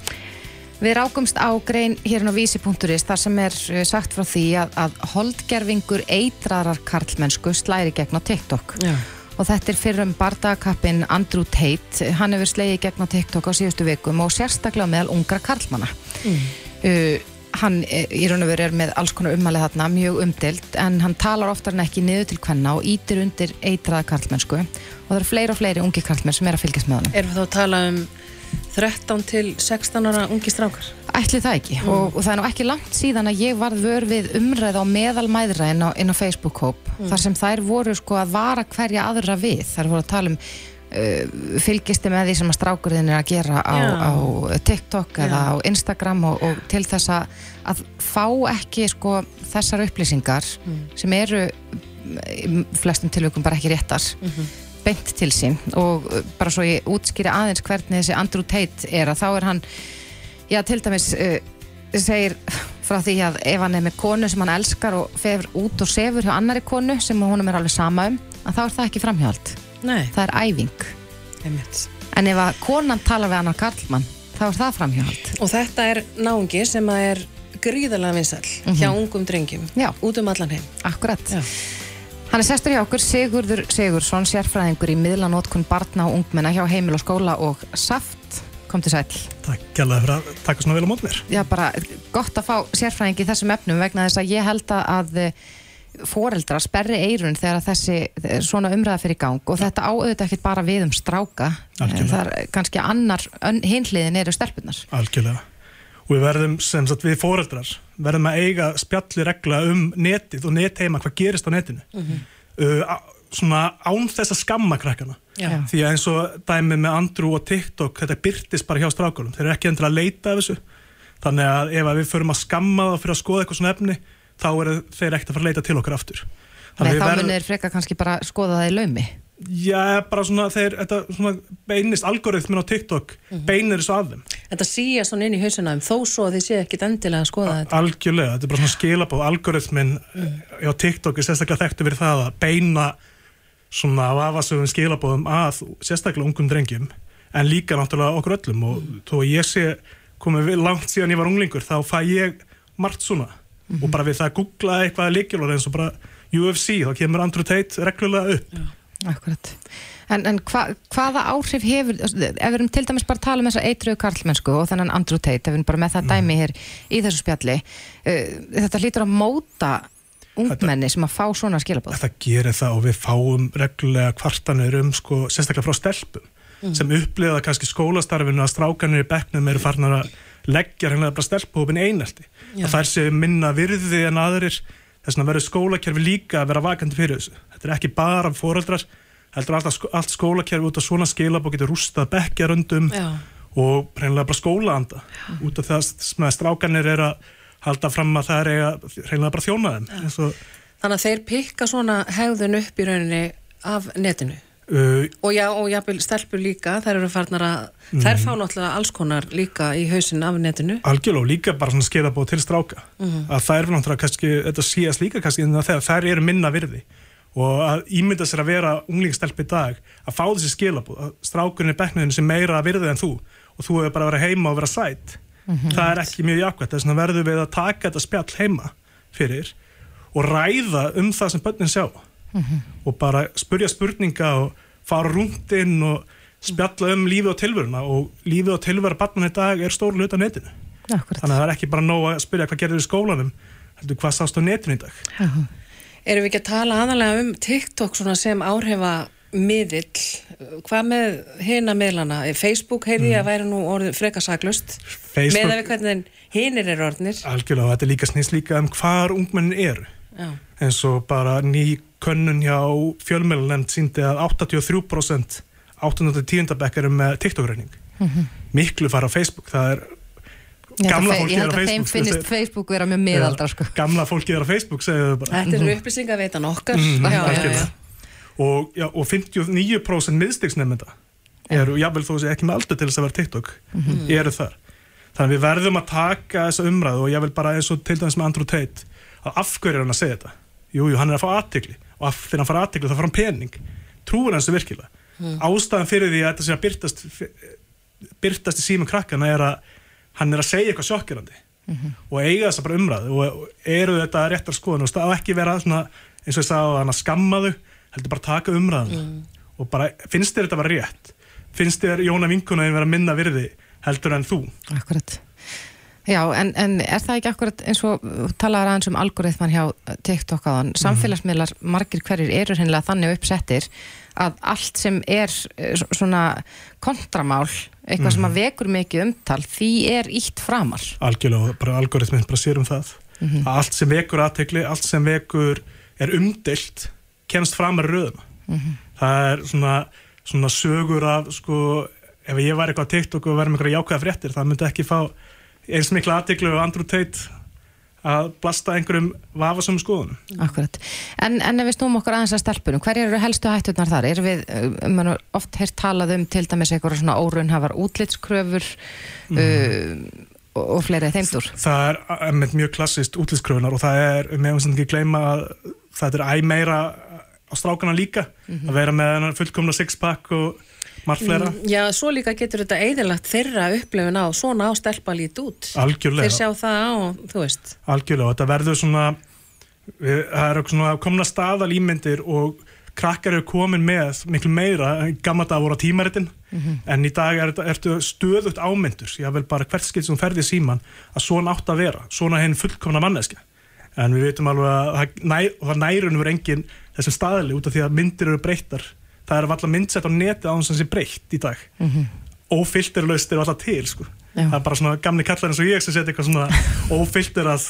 Við rákumst á grein hérna á vísi.is þar sem er uh, sagt frá því að, að holdgerfingur eitrarar karlmennsku slæri gegn á TikTok. Já. Og þetta er fyrir um bardakappin Andrew Tate. Hann hefur slegið gegn á TikTok á síðustu vikum og sérstaklega meðal ungra karlmanna. Mm. Uh, hann eh, í raun og veru er með alls konar ummælið þarna, mjög umdilt, en hann talar oftar en ekki niður til hvenna og ítir undir eitraða karlmennsku. Og það eru fleiri og fleiri ungi karlmenn sem er að fylgjast með honum. Erum við þá að tala um 13 til 16 ára ungi strákar? Ætli það ekki Mm. og, og það er nú ekki langt síðan að ég varð vör við umræð á meðalmæðra inn á, á Facebook-hóp Mm. þar sem þær voru sko að vara hverja aðra við þær voru að tala um uh, fylgisti með því sem að strákurðin er að gera á, á TikTok eða Já. á Instagram og, og til þess að, að fá ekki sko þessar upplýsingar Mm. sem eru flestum tilvægum bara ekki réttar Mhm. Beint til sín og uh, bara svo ég útskýri aðeins hvernig þessi Andrew Tate er að þá er hann já til dæmis uh, segir frá því að ef hann er með konu sem hann elskar og fer út og sefur hjá annari konu sem honum er alveg sama um að þá er það ekki framhjáld Nei. það er æfing Einmitt. en ef að konan talar við annar karlmann þá er það framhjáld Og þetta er náungi sem að er gríðarlega vinsall Mhm. hjá ungum drengjum, Já. út um allan heim. Akkurat. Já. Hann er sestur hjá okkur Sigurður Sigursson, sérfræðingur í miðlanótkun barna og ungmenna hjá heimil og skóla og saft, kom til sæl. Takk gælaði fyrir að taka svona vel á mót mér. Já, bara gott að fá sérfræðing í þessum efnum vegna þess að ég held að foreldra sperri eirun þegar þessi svona umræða fyrir gang og þetta áauðvitað ekkert bara við um stráka Algjörlega. það er kannski annar hinliðin eru stelpunar Algjörlega. Og við verðum, sem sagt, við foreldrar, verðum að eiga spjalli regla um netið og netheima, hvað gerist á netinu. Uh, á- svona án þess að skamma krakkana. Já. Því að eins og dæmið með Andrew og TikTok, þetta byrtist bara hjá strákurum. Þeir eru ekki endur að leita af þessu. Þannig að ef að við förum að skamma það fyrir að skoða eitthvað svona efni, þá eru þeir ekkert að fara að leita til okkar aftur. Nei, við þá verðum- munir frekar kannski bara skoða það í laumi Já, bara svona þeir, þetta svona beinist algoritmin á TikTok beinir þessu að þeim. Þetta síja svona inn í hausina þeim, þó svo að þið séu ekkit endilega að skoða þetta. algjörlega, þetta er bara svona skilabóð algoritmin mm. á TikTok er sérstaklega þekktu fyrir það að beina svona vafasögum skilabóðum að sérstaklega ungum drengjum en líka náttúrulega okkur öllum. Og þó að ég sé komið langt síðan ég var unglingur þá fæ ég margt svona. Og bara við það að googla eitthvað líkjálfur eins og bara UFC, þá kemur Andrew Tate reglulega upp Akkurat. En, en hva, hvaða áhrif hefur, ef við erum til dæmis bara að tala um þessa eitruðu karlmennsku og þennan Andrew Tate, ef við erum bara með það dæmi hér í þessu spjalli, uh, þetta hlýtur að móta ungmenni sem að fá svona skilabóð. þetta gerir það og við fáum reglulega kvartanir um sko, sérstaklega frá stelpum sem upplifa kannski skólastarfinu að strákanir í bekknum eru farnar að leggja hérna bara stelpuhópin einelti Já. að þær séu minna virði en aðrir þess vegna verður skólakerfi líka að vera vakandi fyrir þessu þetta er ekki bara foreldrar heldur sko- allt skólakerfi út af svona skilabóð getur rústað bekkjaröndum Já. og reynilega bara skólaanda út af sem að strákanir er að halda fram að það er eiga reynilega bara að þjóna þeim eins og Þannig að þeir pikka svona hegðun upp í rauninni af netinu. Uh, Og já, og jápil stelpur líka, þær eru farnar að, þær fá náttúrulega alls konar líka í hausin af netinu. algjörlega og líka bara svona skilabóð til stráka. Að þær er náttúrulega kannski, þetta síðast líka kannski en þegar þær eru minna virði. Og að ímynda sér að vera unglingstelp í dag að fá þessi skilabóð að strákurinn í bekknuðinu sem meira virði en þú. Og þú hefur bara að vera heima og vera sætt það er ekki mjög jákvæmt þess vegna verður við að taka þetta spjall heima fyrir og ræða um það sem börnin sjá og bara spurja spurninga og fara rúndinn og spjalla um lífið og tilveruna. Og lífið og tilvera barnan í dag er stór hlut á netinu. Akkurat. þannig að það er ekki bara nóg að spyrja hvað gerður í skólanum heldur hvað sást á netinu í dag. Erum við ekki að tala aðalega um TikTok svona sem áhrifa miðill, hvað með hina miðlana, Facebook heyrði ég að væri nú orðið freka saklust Facebook- með að við hvernig hinir eru orðnir. Algjörlega og þetta er líka snýst líka um hvar ungmennin eru Já, eins og bara ný könnun hjá fjölmjölunemnd síndi að 83% 810. bekk eru með TikTok-reining miklu fara á Facebook það er Ég gamla að fe- fólki Ég er held á að þeim Facebook finnist Facebook vera mjög miðaldra sko. gamla fólki er á Facebook segðu þau bara þetta eru upplýsingaveitan okkar Mhm, já, já, já. algjörlega. og, já, og 59% miðstigsnefnda eru, jável þó sé ekki með aldur til þess að vera TikTok eru þar þannig að við verðum að taka þessa umræðu og ég vil bara eins og til dæmis með Andrew Tate að af hverju er hann að segja þetta? Jújú, jú, hann er að fá aðtikli og af, þegar hann fara aðtikli þá fara hann pening. Trúur hans er virkilega? Ástæðan fyrir því að þetta sé að byrtast byrtast í símum krakkana er að hann er að segja eitthvað sjokkirandi og eiga þessa bara umræðu. Og, eru þetta réttar skoðun og ekki vera svona eins og ég sagði að hann að skamma þau heldur bara taka umræðuna. Og bara finnst þér þetta að vera rétt? Finnst þér Jóna vinkunaðin vera minna virði heldur en þú? Akkurat. Já, en, en er það ekki akkurat eins og þú talaðar aðeins um algoritman hjá TikTok áðan, samfélagsmiðlar margir hverjir eru hennilega þannig uppsettir að allt sem er eh, svona kontramál eitthvað sem að vekur mikið umtal því er ítt framar. Algjörlega bara algoritminn bara sér um það. Mhm. að allt sem vekur aðtekli, allt sem vekur er umdelt, kemst framar í röðuna Mhm. það er svona, svona sögur af sko, ef ég var eitthvað á TikTok og verið með eitthvað jákvæða fréttir, það myndi ekki fá eins mikla aðtekli og Andrew Tate að blasta einhverjum vafasum skoðunum. Akkurat. En, en ef við snúum okkur aðeins að stelpunum, hverjar eru helstu hætturnar þar? Er við, um, man, oft heyrt talað um til dæmis eitthvað svona órunhafar útlitskröfur uh, og, og fleiri þeimdur? Það er einmitt mjög klassist útlýskröfunar og það er, meðum sem ekki gleyma að það er æg meira á strákana líka, að vera með fullkomna sixpack og margt fleira. Já, svo líka getur þetta eðilagt þeirra upplifun á svona á stelpa lít út. Algjörlega. þeir sjá það á, þú veist. Algjörlega, þetta verður svona það eru svona komna staðalýmyndir og krakkar eru komin með miklu meira, gamla dag voru á tímaritin. En í dag er, þetta- ertu stöðugt ámyndur, ég vil bara hvert skilt sem ferði síman, að svona átt að vera svona hinn fullkomna manneskja. En við veitum alveg að það, næ, og það nærun verður engin þessum staðli út af því að myndir eru breyttar það er alltaf myndsett á neti á þess að sé breytt í dag mm -hmm. ófilterlaust eru alltaf til sko. Það er bara svona gamli kallar eins og ég sem setja eitthvað svona ófilterað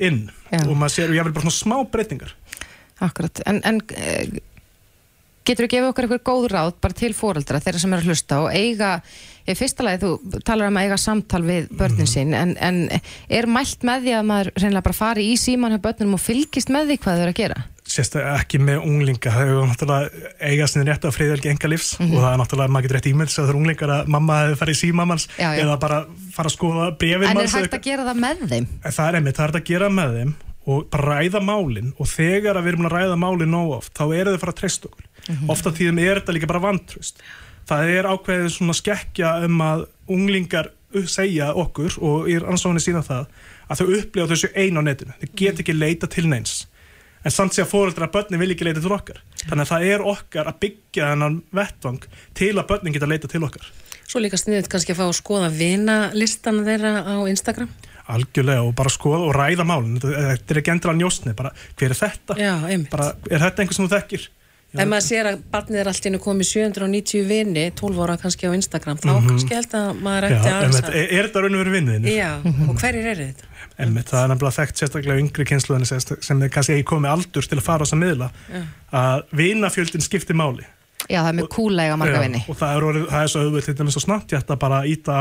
inn Já. og maður sér, og ég vil bara svona smá breytingar Akkurat, en, en eh, getur þú gefið okkur eitthvað góð ráð bara til fóreldra, þeirra sem eru að hlusta og eiga, í fyrsta lagi þú talar um að eiga samtal við börnin sín en, en er mælt með því að maður reynilega bara fari í síman hjá börnunum og fylgist með því hvað þau eru að gera? Sérstaklega ekki með unglinga það hefur náttúrulega eiga sinni rétt á friðelgi enga lífs Mhm. og það er náttúrulega maður getur rétt ímynd það er unglingar að mamma hefur farið í já. eða bara fara að skoða brefin En er hægt að gera það með þeim? Það er einmitt, það er hægt að gera með þeim og bara ræða málin og þegar að við erum að ræða málin nóg oft þá eru þau fara að treysta okkur Mhm. ofta tíðum er þetta líka bara vantröst það er ákveðið svona skekkja um að unglingar segja okkur og í rannsóknir sína það að þau upplifa þessu ein á netinu þau get ekki leita til neins en samt sé að fóreldra að börnin vil ekki leita til okkar þannig að það er okkar að byggja þennan vettvang til að börnin geta leita til okkar Svo líka sniðið kannski að fá að skoða vinalistan þeirra á Instagram. algjörlega og bara skoða og ræða málin þetta er ekki endilega njóstni, bara hver er þetta Já, bara, er þetta einhver sem þú þekkir Ef maður sér að barnið er allt í einu komið 790 vini, 12 ára kannski á Instagram, þá Mhm. kannski held að maður ætti að... er, þetta raun og veru vinniðinu? Já, og hverjir eru þetta? Einmitt, það er nefnilega þekkt sérstaklega yngri kynsluðinni sem, sem er kannski ekki komið aldur til að fara á þessa miðla Já. að vinafjöldin skiptir máli Já, það er mjög kúlega marga Já, vinni. og það er, orðið, það er svo auðvitað til dæmis svo snabbt ég ætla bara að íta,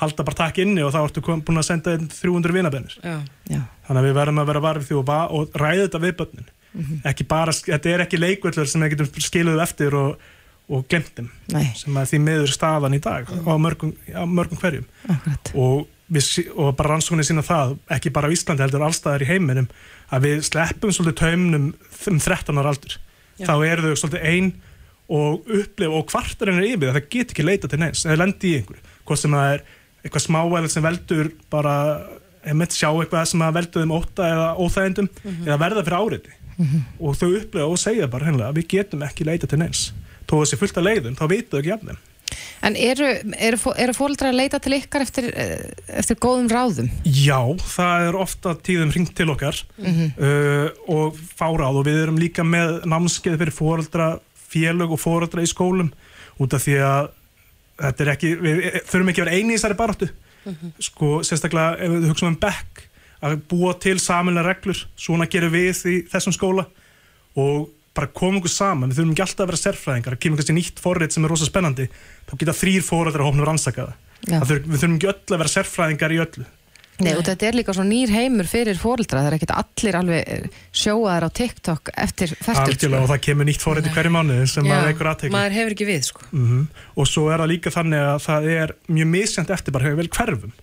halda bara takk inni og þá ertu kom, búin að senda inn 300 vinabennir Já. Já. þannig að við verðum að vera varfið því og, og ræða þetta við börnin Mhm. ekki bara, þetta er ekki leikvöllur sem við getum skiluð eftir og, og glemtum Nei. sem er því miður staðan í dag á mörgum, á mörgum hverjum Akkurat. og, við, og bara rannsóknir sína það ekki bara á Íslandi heldur allstaðar í heiminum að við sleppum svolítið taumnum um 13 ára aldur. Já. þá eru þau svolítið ein og upplifa og kvartar hennar yfir það það get ekki leita til neins, það lendi í einhverju. Hvort sem það er eitthvað smávæðilegt sem veldur bara, einmitt sjá eitthvað sem að veldur þeim óta eða óþægindum Mhm. eða verða fyrir áriði og þau upplifa og segja bara hennilega að við getum ekki leita til neins. Þó þessi fullt af leiðum, þá vitum þau ekki jafnum En eru, eru, eru fóldrar að leita til ykkar eftir, eh, eftir góðum ráðum? Já, það er ofta tíðum hringt til okkar Mhm. uh, og fáráð og við erum líka með námskeið fyrir fóreldra, félög og fóreldra í skólum út af því að þetta er ekki, við þurfum ekki að vera eini í þessari baráttu sko, sérstaklega ef við hugsaum um bekk að búa til samanlega reglur svona gerum við í þessum skóla og bara koma okkur saman við þurfum ekki alltaf að vera sérfræðingar að kemur kannski nýtt forrið sem er rosa spennandi þá geta þrýr fóreldrar að hófnum rannsaka Já. það þurfum, við þurfum ekki öll að vera sérfræðingar í öllu Nei, og þetta er líka svo nýr heimur fyrir fóreldra, það er ekkert allir alveg eh, sjóaðar á TikTok eftir færtug. Algjörlega og það kemur nýtt forrið í hverju mánuði sem maður veikur aðtekli. maður hefur ekki við, sko. Mm Og svo er það líka þannig að það er mjög misjænt eftir bara hefur vel hverfum.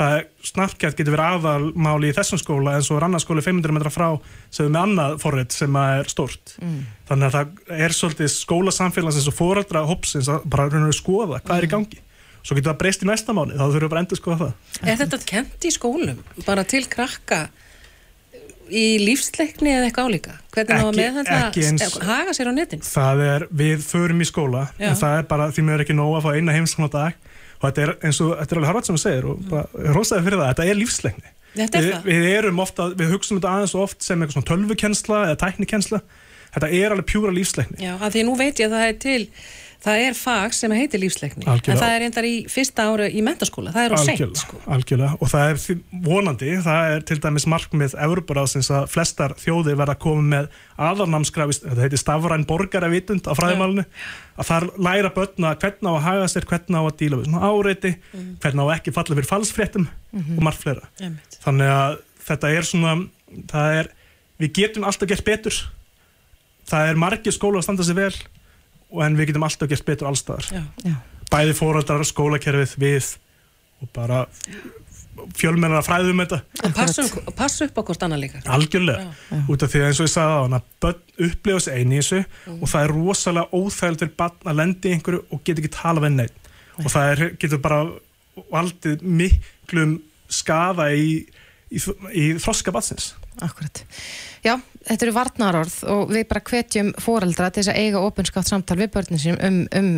Það er snarkjæft getur verið aðalmáli í þessum skóla en svo er annar skóli 500 metra frá sem er með annað forrið sem að er stórt. Mm. Þannig að það er svolítið skólasamfélagsins og foreldra hópsins að bara raun og skoða hvað er í gangi. Svo getur það breyst í næsta mánu, þá þurfum við bara að endur skoða það. Er þetta kent í skólum? Bara til krakka í lífsleikni eða eitthvað álíka? Hvernig að Ekki- meðhandla, haga sér á netinu? það er, við förum í skóla Já. en það er bara, því mér er ekki nóg að fá eina heimskan á dag og þetta er eins og, þetta er alveg sem þú segir og bara hrósaði fyrir það, þetta er lífsleikni. Þetta er við, það. við erum ofta, við hugsaum þetta aðeins og oft sem eitthvað svona tölvukensla eða tæknikensla þetta er alveg pjúra lífsleikni. Já, að því nú veit ég að það er til það er fag sem heitir lífsleikni Algjörlega. en það er reyndar í fyrsta ára í mentaskóla það er á seint sko. algjörlega. Og það er vonandi, það er til dæmis markmið Evroparáðsins að flestar þjóðir verða að koma með aðalnámskrafist þetta heitir stafræn borgaravitund á fræðimálinu. Að þar læra börna hvernig á að haga sér, hvernig á að díla við svona áreiti, hvernig á að ekki falla fyrir falsfréttum og margt fleira. Einmitt. þannig að þetta er svona það er, við getum alltaf gert betur. Það er margir skóla að standa sig vel en við getum alltaf gert betur allstaðar Já. Já. bæði fóreldrar, skólakerfið, við og bara fjölmennar að fræðum þetta. Og passa, passa upp á hvort annað líka. Algjörlega, út af því að eins og ég sagði á hann að börn upplifa sig eini í þessu og það er rosalega óþægild fyrir barn að lendi í einhverju og geta ekki tala við neitt og það er, getur bara valdið miklum skaða í, í, í þroska batsins Akkurat. Já, þetta eru varnarorð og við bara hvetjum fóreldra til þess að eiga opinskátt samtal við börnin sínum um, um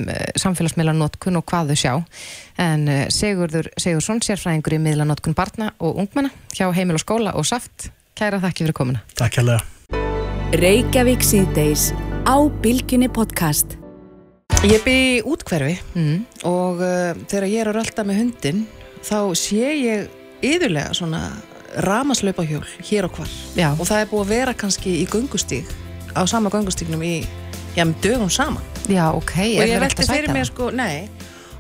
samfélagsmiðlanótkun og hvað þau sjá. En uh, Sigurður Sigursson, sérfræðingur í miðlanótkun barna og ungmenna hjá Heimil og skóla og Saft, kæra þakki fyrir komuna. Takk hérlega Reykjavík síðdeis á Bilginni podcast. Ég bý í útkverfi Mm. og uh, þegar ég er að rölda með hundin þá sé ég yðurlega svona ramaslaupahjól hér og hvar. Já, og það er búið að vera kannski í göngustíg á sama göngustígnum í já, með dögum saman. Já, ok. og ég velti fyrir mér sko, nei.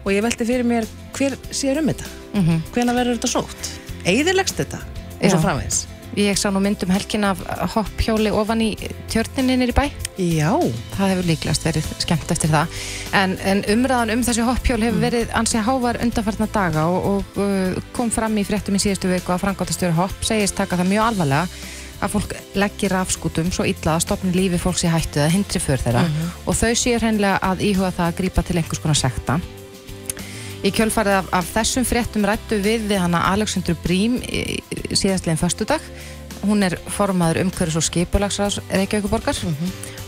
Og ég velti fyrir mér hver sér um þetta. Mm hvena verður þetta sótt? Eðilegst þetta? Og Já. Ég sá nú myndum helgin af hopphjóli ofan í tjörninni nýri bæ. Já. Það hefur líklegast verið skemmt eftir það. En, en umræðan um þessi hopphjól hefur verið ansið hávar undanfarnar daga og, og uh, kom fram í fréttum í síðustu viku að frangáttastöru hopp segist taka það mjög alvarlega að fólk leggir rafskutum svo illa að stopni lífi fólks í hættu eða hindri för þeirra og þau séu hreinlega að íhuga það að grípa til einhvers konar sekta. Í kjölfarið af, af þessum fréttum rættu við við hana Alexandru Brím í- í- síðastlegin föstudag. Hún er formaður umhverfis og skipulagsrás Reykjavíkuborgar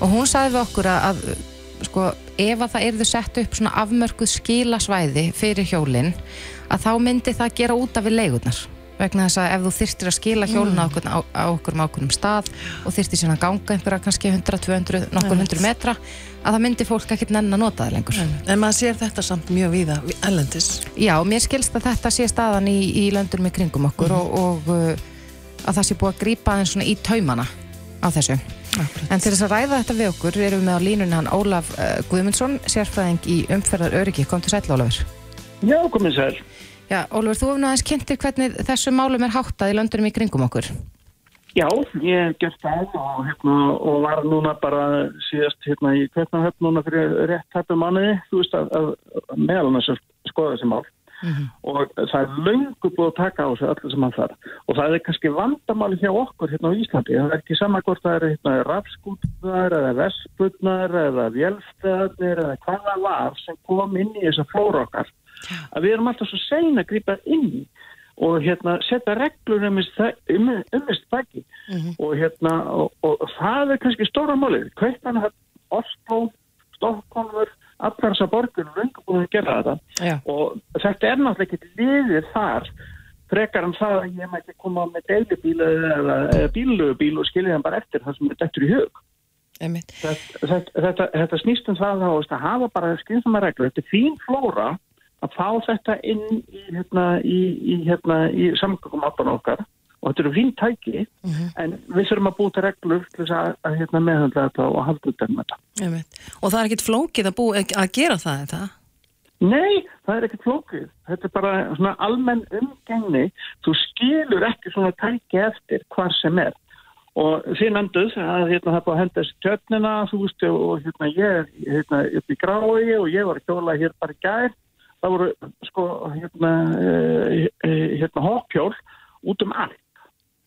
og hún sagði við okkur að, að sko, ef að það erðu sett upp svona afmörkuð skilasvæði fyrir hjólinn að þá myndi það gera út af við leigurnar vegna þess að ef þú þyrtir að skila hjólun á, okkur, á, á okkur um stað og þyrtir síðan að ganga einhverja kannski 100-200, nokkur hundru metra að það myndi fólk ekkert nenn að nota það lengur En maður sér þetta samt mjög víða, ellendis. Já, mér skilst að þetta sé staðan í, í löndunum í kringum okkur og, og uh, að það sé búið að grípa aðeins svona í taumana á þessu. En til þess að ræða þetta við okkur erum við með á línunni hann Ólaf uh, Guðmundsson, sérfræðing í umferðar öryggi. Kom til sæll, Ólafur. Já, sæl. Já, Ólafur, þú nú aðeins kynntir hvernig þessu málum er háttað í löndunum í kringum okkur. Já, ég hef gert það og, hérna, og var núna bara síðast hérna í Kveitnahöfn núna fyrir rétt hættu manniði, þú veist að, að, meðal að skoða þessi mál. Og það er löngu búið að taka á þessu öllu sem hann þarf. Og það er kannski vandamáli hjá okkur hérna á Íslandi, það er ekki sama hvort það er hérna rafskútnar eða vesputnar eða vélfteðarnir eða hvað það var sem kom inn í þessa flóra okkar að við erum alltaf svo sein að grípa inn og hérna setja reglur um umist baki og hérna og, og það er kannski stóra málið. Kveitan, Oslo, Stokkólfur allar þessar borgur er löngu búin að gera þetta. Já. og þetta er náttúrulega ekki liðir þar frekar en það að ég mætti koma með deilubíl eða, bílugubíl og skilja hann bara eftir það sem er dættur í hug. Þetta, þetta, þetta, þetta snýst um það að hafa bara skynsama reglur. Þetta er fín flóra að fá þetta inn í, hérna, í, í, hérna, í samgöngum áttan okkar og þetta eru fín tæki en við þurfum að búta reglur til þess að, að hérna, meðhandla þetta og halda um þetta. Einmitt. Og það er ekkit flókið að, bú, að gera það, er það? Nei, það er ekkert flókið. Þetta er bara svona almenn umgengni. Þú skilur ekki svona tæki eftir hvar sem er. Og þið nefnduð að hérna, það búið að henda þessi tjötnina, þú veist, og hérna, ég er hérna, upp í grái og ég var að kjóla hér bara í gær. Það voru, sko, hérna, eh, eh, hérna hoppjól út um allt.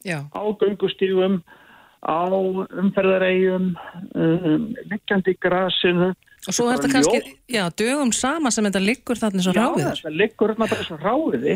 Já. Á göngustífum, á umferðaregjum, um, liggjandi í grasinu. Og svo er þetta kannski, já, dögum sama sem þetta liggur þarna svo Já, ráðiður. þetta liggur hérna bara svo ráðiði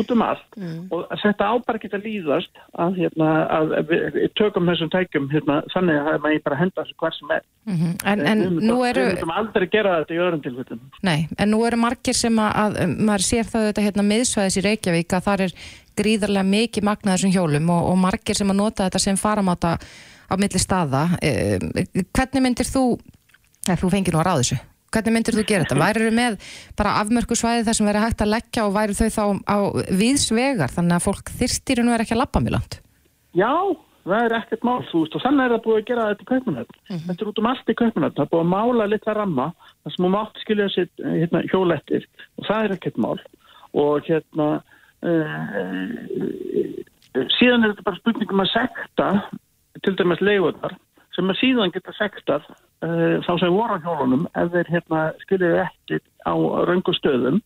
út um allt og þetta ábar ekki að líðast að, hérna, að við, tökum þessum tækjum hérna, þannig að megi bara henda þessu hver sem er. Mhm. En, en Við myndum- nú eru... Við myndum aldrei gera þetta í öðrum tilfellum. Nei, en nú eru margir sem að, að maður sér það þetta hérna miðsvæðis í Reykjavík að þar er gríðarlega mikið magnað þessum hjólum og, og margir sem að nota þetta sem faramáta á milli staða. Eh, hvernig myndir þú, eða þú fengir nú að ráða þessu, hvernig myndir þú gera þetta? Værir þú með bara afmörku svæði þar sem verið hægt að leggja og væri þau þá á viðsvegar þannig að fólk þyrstir nú er ekki að lappa mjög langt? Já, það er ekkert mál, þú veist, og þannig er það búið að gera þetta í kaupunöfn. Þetta er út um allt í kaupunöfn, það er búið að mála litla ramma, það sem þú mátt skilja sér hérna, hjólettir og það er ekkert mál. Og hérna, uh, síðan er þetta bara spurningum að sekta, til dæmis leiguðar, sem að síðan geta sektað uh, þá sem voru á hjólunum ef þeir hérna, skiljaðu ekki á röngu stöðum.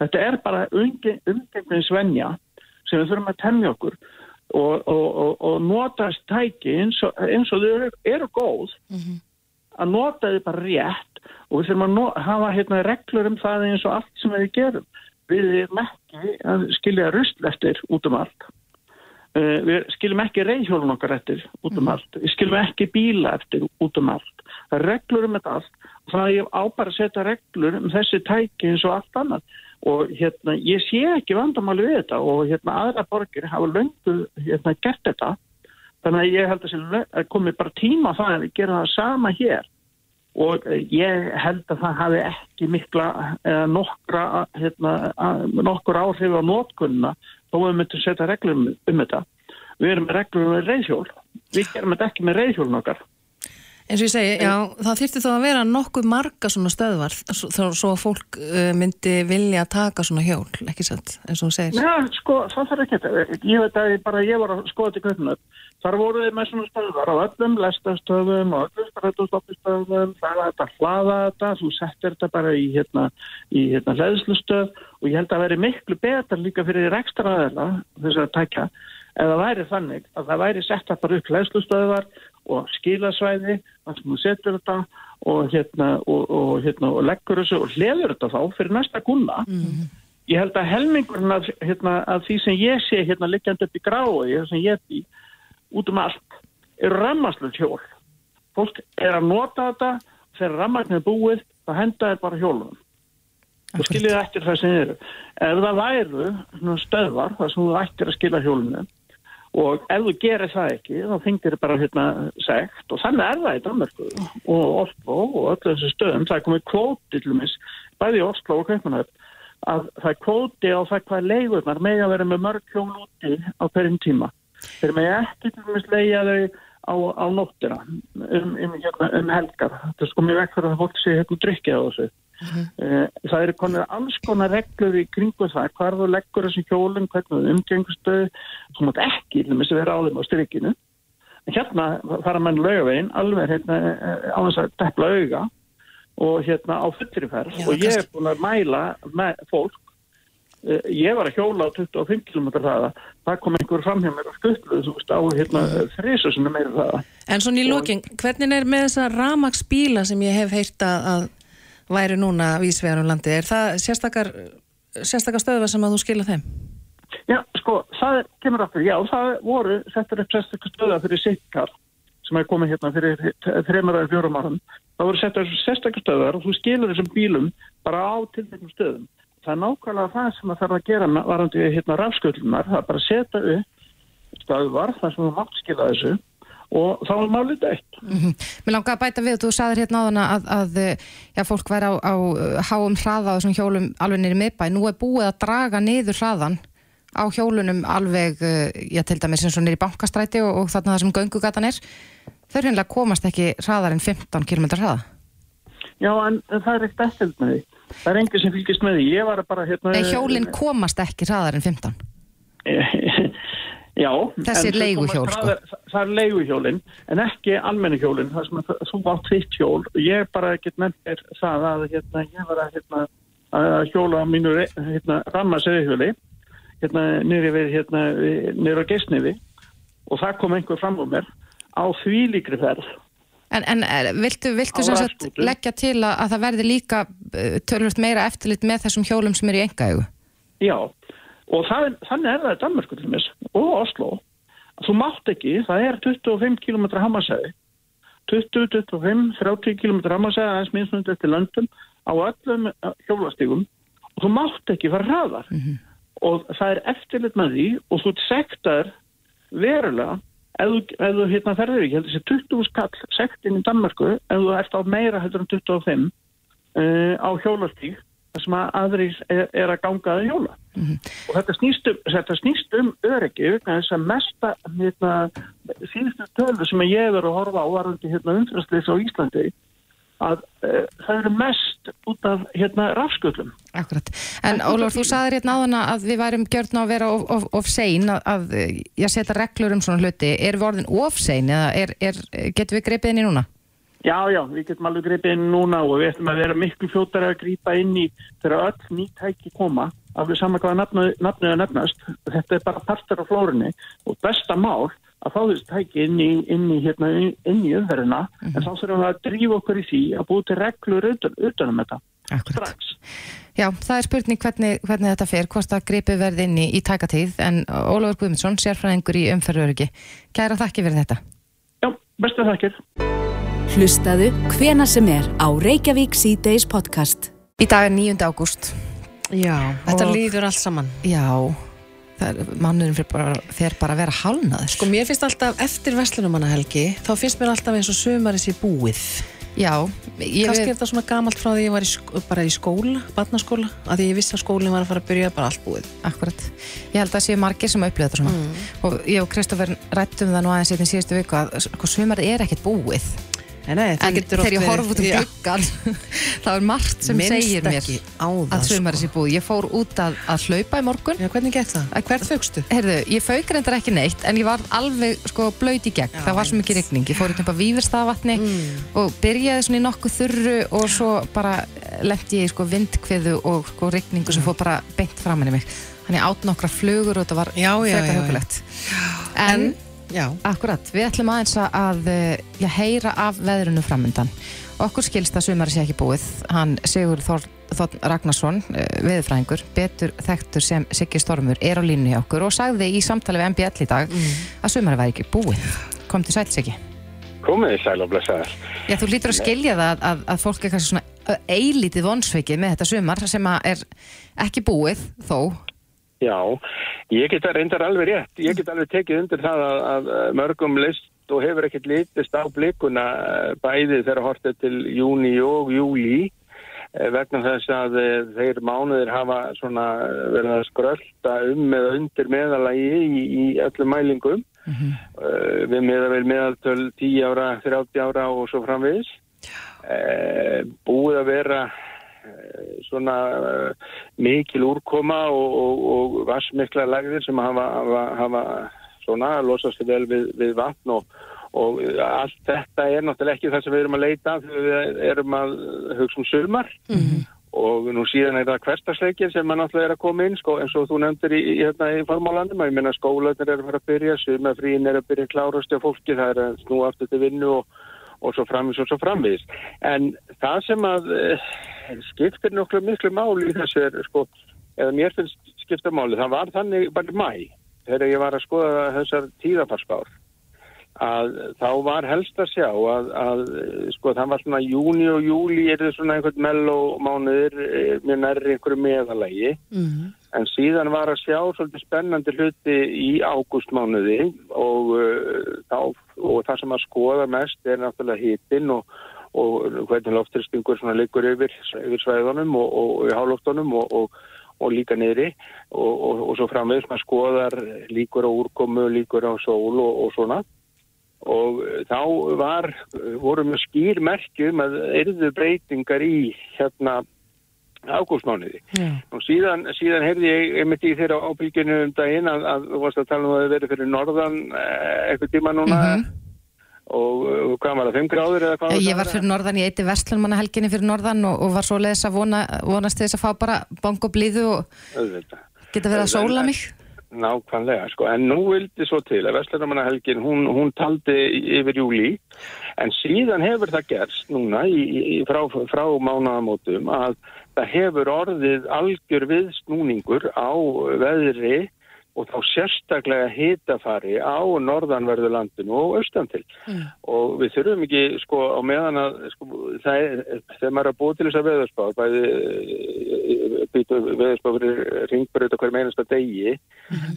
Þetta er bara umgengni svenja sem við þurfum að temja okkur og, og, og, og nota þessi tæki eins og, eins og þau eru, eru góð að nota þau bara rétt og við þurfum að no, hafa hérna, reglur um það eins og allt sem við gerum. Við erum ekki að skilja rusl eftir út um allt. Uh, við skiljum ekki reyðhjólun okkar eftir út um allt. Við skiljum ekki bíla eftir út um allt. Það er reglur um þetta allt það er ég á bara að setja reglur um þessi tæki eins og allt annað. Og hérna, ég sé ekki vandamáli við þetta og hérna aðra borgir hafa löngu hérna gert þetta. Þannig að ég held að, að komi bara tíma það að við gerum það sama hér og ég held að það hafi ekki mikla eða nokkra, hérna, nokkur áhrif á nótkunna þó við myndum setja reglum um þetta. Við erum reglum með reyðhjól. Við gerum þetta ekki með reyðhjólun okkar. Eins og ég segi, já, það þyrfti þá að vera nokkuð marga svona stöðvar svo, svo að fólk uh, myndi vilja taka svona hjól, ekki satt, eins og þú segir. Já, sko, það þarf ekki þetta. Ég veit að ég bara, ég var að skoða til kvöldinu. Þar voru þið með svona stöðvar á öllum lestastöðum og öllum strætóstofnistöðum. Það er að hlaða þetta, þú settir þetta bara í hérna, í hérna hlæðslustöð og ég held að veri miklu betra líka fyrir rekstraðela þess að tækja eða væri þannig að það væri sett bara upp hlæðslustöðvar og skilasvæði þar sem þú setur þetta og hérna og, og, hérna, og leggur þessu og hliður þetta þá fyrir næsta gunna. Ég held að helmingurinn af, hérna, af því sem ég sé hérna liggjandi upp í grái, það sem ég bý, út um allt, eru rammaslöld hjól. Fólk er að nota þetta, þegar rammagnir er búið, þá henda þeir bara hjólum. Þú skiljið eftir það sem eru. Ef það væru stöðvar, það sem þú ættir að skilja hjólunum, og ef þú gerir það ekki, þá fengir þið bara hérna segt og þannig er það í Danmarku og Oslo og öllu þessu stöðum. Það er komið kvóti til dæmis, bæði í Oslo og Kaupmannhöfn, að það er kvóti á það hvað leigurnar með að vera með mörg hjól úti á hverjum tíma. Þeir með ekki til dæmis leigja þau á, á nóttina um, um, hérna, um helgar. Þetta er sko mjög vekk fyrir að fólk sé hérna drykkja á þessu. Eh, Það eru konar alls konar reglur í kringu það, hvar þú leggur þessi hjólinn, hvernig þú umgengustöðu, þú mátt ekki, til dæmis, vera á þeim á strykinu. En hérna fara menn laugavegin, alveg hérna, eh, á þess að deppla auga og hérna á fullri ferð. Já, og ég er búin að mæla með fólk. Eh, ég var að hjóla á 25 km hraða. Það kom einhver fram hjá mér og skutluð þú veist á hérna þrísu sinni meira hraða. En svona í lokin, hvernig er með þessa ramagsbíla sem ég hef heyrt að, að væri núna vísvegar um landi? Er það sérstakar, sérstakar stöðvar sem að þú skila þeim? Já, sko, það kemur aftur, já, það voru settur upp sérstakar stöða fyrir sikkar sem er komið hérna fyrir þreymur eða fjórum árum. Það voru settur sérstakar stöðar og þú skilur þessum bílum bara á tilteknum stöðum. Það er nákvæmlega það sem það þarf að gera varandi hérna rafsköldunar, það er bara að setja upp stöðvar þar sem þú mátt skila þessu og þá er málið dætt. Mm Mér langar að bæta við, þú sagðir hérna áðan að, að já, fólk væri á, á uh, háum hraða á þessum hjólum alveg nýri miðbæ. Nú er búið að draga niður hraðan á hjólunum alveg, uh, já, til dæmis eins og nýri bankastræti og, og þarna það sem göngugatan er. Þau hreinlega komast ekki hraðar en 15 km hraða. Já, en það er ekkert eftirlit með því. Það er enginn sem fylgist með því. Ég var bara hérna... Nei, hjólinn komast ekki hraðar en 15. Já. Þessi en þau leiguhjól, sko. Það er, er leiguhjólinn, en ekki almenni hjólinn. Það sem að þú átt þitt hjól. Ég bara get nefnir það að hérna, ég var að, hérna, að hjóla mínu hérna, rammasauðhjóli hérna, nýri við, hérna, nýri á geisniði og það kom einhver fram á mér á því líkri ferð. En, en er- viltu, viltu leggja til að, að það verði líka uh, tölvöld meira eftirlit með þessum hjólum sem eru í engaegu? Já, og það, þannig er það í Danmarku til mér og Oslo. Þú mátt ekki, það er 25 km hamasæði, 20, 25, 30 km hamasæði aðeins minnsmundi eftir löndum á öllum eh, hjólastígum og þú mátt ekki fara hraðar. Og það er eftirlit með því og þú sektar verulega ef þú, hérna ferður ekki, þessi 20 skall sektin í Danmarku ef þú ert á meira heldur en 25 uh, á hjólastíg þar sem að aðrir er, er að ganga að hjóla og þetta snýst um, þetta snýst um öryggi þess að mesta hérna, síðustu tölu sem ég hefur að horfa á varandi hérna, umfyrstleis á Íslandi að uh, það eru mest út af hérna rafsköllum Akkurat. En Ólafur, þú sagðir hérna áðan að við værum gjörn á að vera of, of, of sein að, að ég setja reglur um svona hluti. Er við orðin of sein eða er, er, getum við greipið inn í núna? Já, já, við getum alveg greipið inn núna og við ætlum að vera miklu fljótar að grípa inn í þegar öll ný tæki koma af því sama hvaða er nefnast þetta er bara partur á flórunni og besta mál að fá þessi tæki inn í, inn í, hérna, inn í umferðina en þá þurfum við að drífa okkur í því að búið til reglur utan, utan um þetta Akkurat. strax. Já, það er spurning hvernig, hvernig þetta fer, hvort að greipið verði inn í, í tækatíð en Ólafur Guðmundsson, sérfræðingur í umferðuröryggi. Kæra þakki fyrir þetta. Já, bestu þakkir. Hlustaðu hvena sem er á Reykjavík C-Days podcast. Í dag er 9. ágúst. Já, þetta Og- líður allt saman. Já, mánuðin fyrir bara, fer bara að vera hálnaður. Sko, mér finnst alltaf eftir Vestlunumanna helgi, þá finnst mér alltaf eins og sömaris í búið. Já, við, er þetta svona gamalt frá því ég var í, bara í skóla, barnaskóla, að því ég vissi að skólinn var að fara að byrja bara allt búið. akkurat. Ég held að séu margir sem upplöðu þetta svona. Og ég og Kristoffer rættum það nú aðeins í síðustu viku að sko, sumar er ekkert búið. Nei, nei, En þegar ég horf út um gluggan þá er margt sem Minnst segir mér það, að sumari sko. sé búið. Ég fór út að, að hlaupa í morgun. Já, hvernig gekk það? Að hvert fögstu? Ég fauk reyndar ekki neitt en ég var alveg sko blöyt í gegn. Já, það var svo mikið rigning. Ég fór upp á Vífurstaðvatni Mm. og byrjaði svona í nokkuð þurru og svo bara lendi ég í sko vindkviðu og sko rigningu sem fór bara beint framan í mig. Þannig átt nokkra flugur og þetta var frekar já. hugulegt. En, Já. akkurat, við ætlum aðeins að- að eh, já, heyra af veðrunu framundan. Okkur skilst að sumari sé ekki búið. Hann Sigur Þór, Þór Ragnarsson, veðurfræðingur, betur þekktur sem Siggi Stormur, er á línu hjá okkur og sagði í samtali við MBL í dag að sumari væri ekki búið. Kom til sæl, Siggi. Komið þið sæl og blessaðar. Já, þú lítur að skilja það að, að, að fólk er kannski svona eilítið vonsvikið með þetta sumar sem að er ekki búið þó. Já, ég get að reyndar alveg rétt. Ég get alveg tekið undir það að, að mörgum list og hefur ekkert litist á blikuna eh, bæði þegar hortið til júni og júli eh, vegna þess að eh, þeir mánuðir hafa svona verið að skrölda um eða undir meðalagi í, í öllum mælingum. Mhm. Uh, við meðavel meðaltöl 10 ára, 30 ára og svo framvegis. Uh, búið að vera svona uh, mikil úrkoma og, og, og vassmikla lagðir sem hafa, hafa, hafa svona losast vel við, við vatn og, og allt þetta er náttúrulega ekki það sem við erum að leita þegar við erum að hugsa um sumar. Og nú síðan er það hverstasleikir sem náttúrulega er að koma inn sko, eins og þú nefndir í, í, hérna, í formálandum ég meina skólanir er að fara að byrja sumafríin er að byrja að klárast hjá fólki það er að snúa aftur til vinnu og, og svo framvis og svo framvis en það sem að eh, skiptir nokkru miklu máli í þessu er sko, eða mér finnst skipta máli það var þannig bara mæ þegar ég var að skoða þessar tíðafarspár að þá var helst að sjá að, að sko það var svona júni og júli er það svona einhvern melló mánuðir eh, mjög nærri einhverju meðalagi Mhm. en síðan var að sjá svolítið spennandi hluti í ágústmánuði og, uh, þá, og það sem að skoða mest er náttúrulega hitin og, og hvernig loftristingur svona liggur yfir, yfir svæðunum og, og, og hálóftunum og, og, og líka niðri. Og, og, og svo framvegis maður skoðar líkur á úrkomu, líkur á sól og, og svona og þá var, voru með skýr merkjum að erðu breytingar í hérna ágústmánuði. Og síðan, síðan heyrði ég einmitt í þeirra ábylginu um daginn að, að þú varst að tala um að það verið fyrir norðan eh, eitthvað tíma núna og, og hvað var það, 5 gráður eða hvað? Ég var fyrir norðan, ég eitti Vestlunmanna helginni fyrir norðan og, og var svo leiðis að vona, vonast þess að fá bara bong og blíðu og geta verið að sóla mig. Nákvæmlega, sko, en nú vildi svo til að Vestlunamanna helgin, hún, hún taldi yfir júli, en síðan hefur það gerst núna í, í, frá, frá mánaðamótum að það hefur orðið algjör viðsnúningur á veðri og þá sérstaklega hitafari á norðanverðurlandinu og austan til. Og við þurfum ekki, sko, á meðan að, sko, það er, þegar maður er að búið til þess að veðurspá, bæði eh, býtu veðurspá fyrir ringbröð og hverjum einasta degi,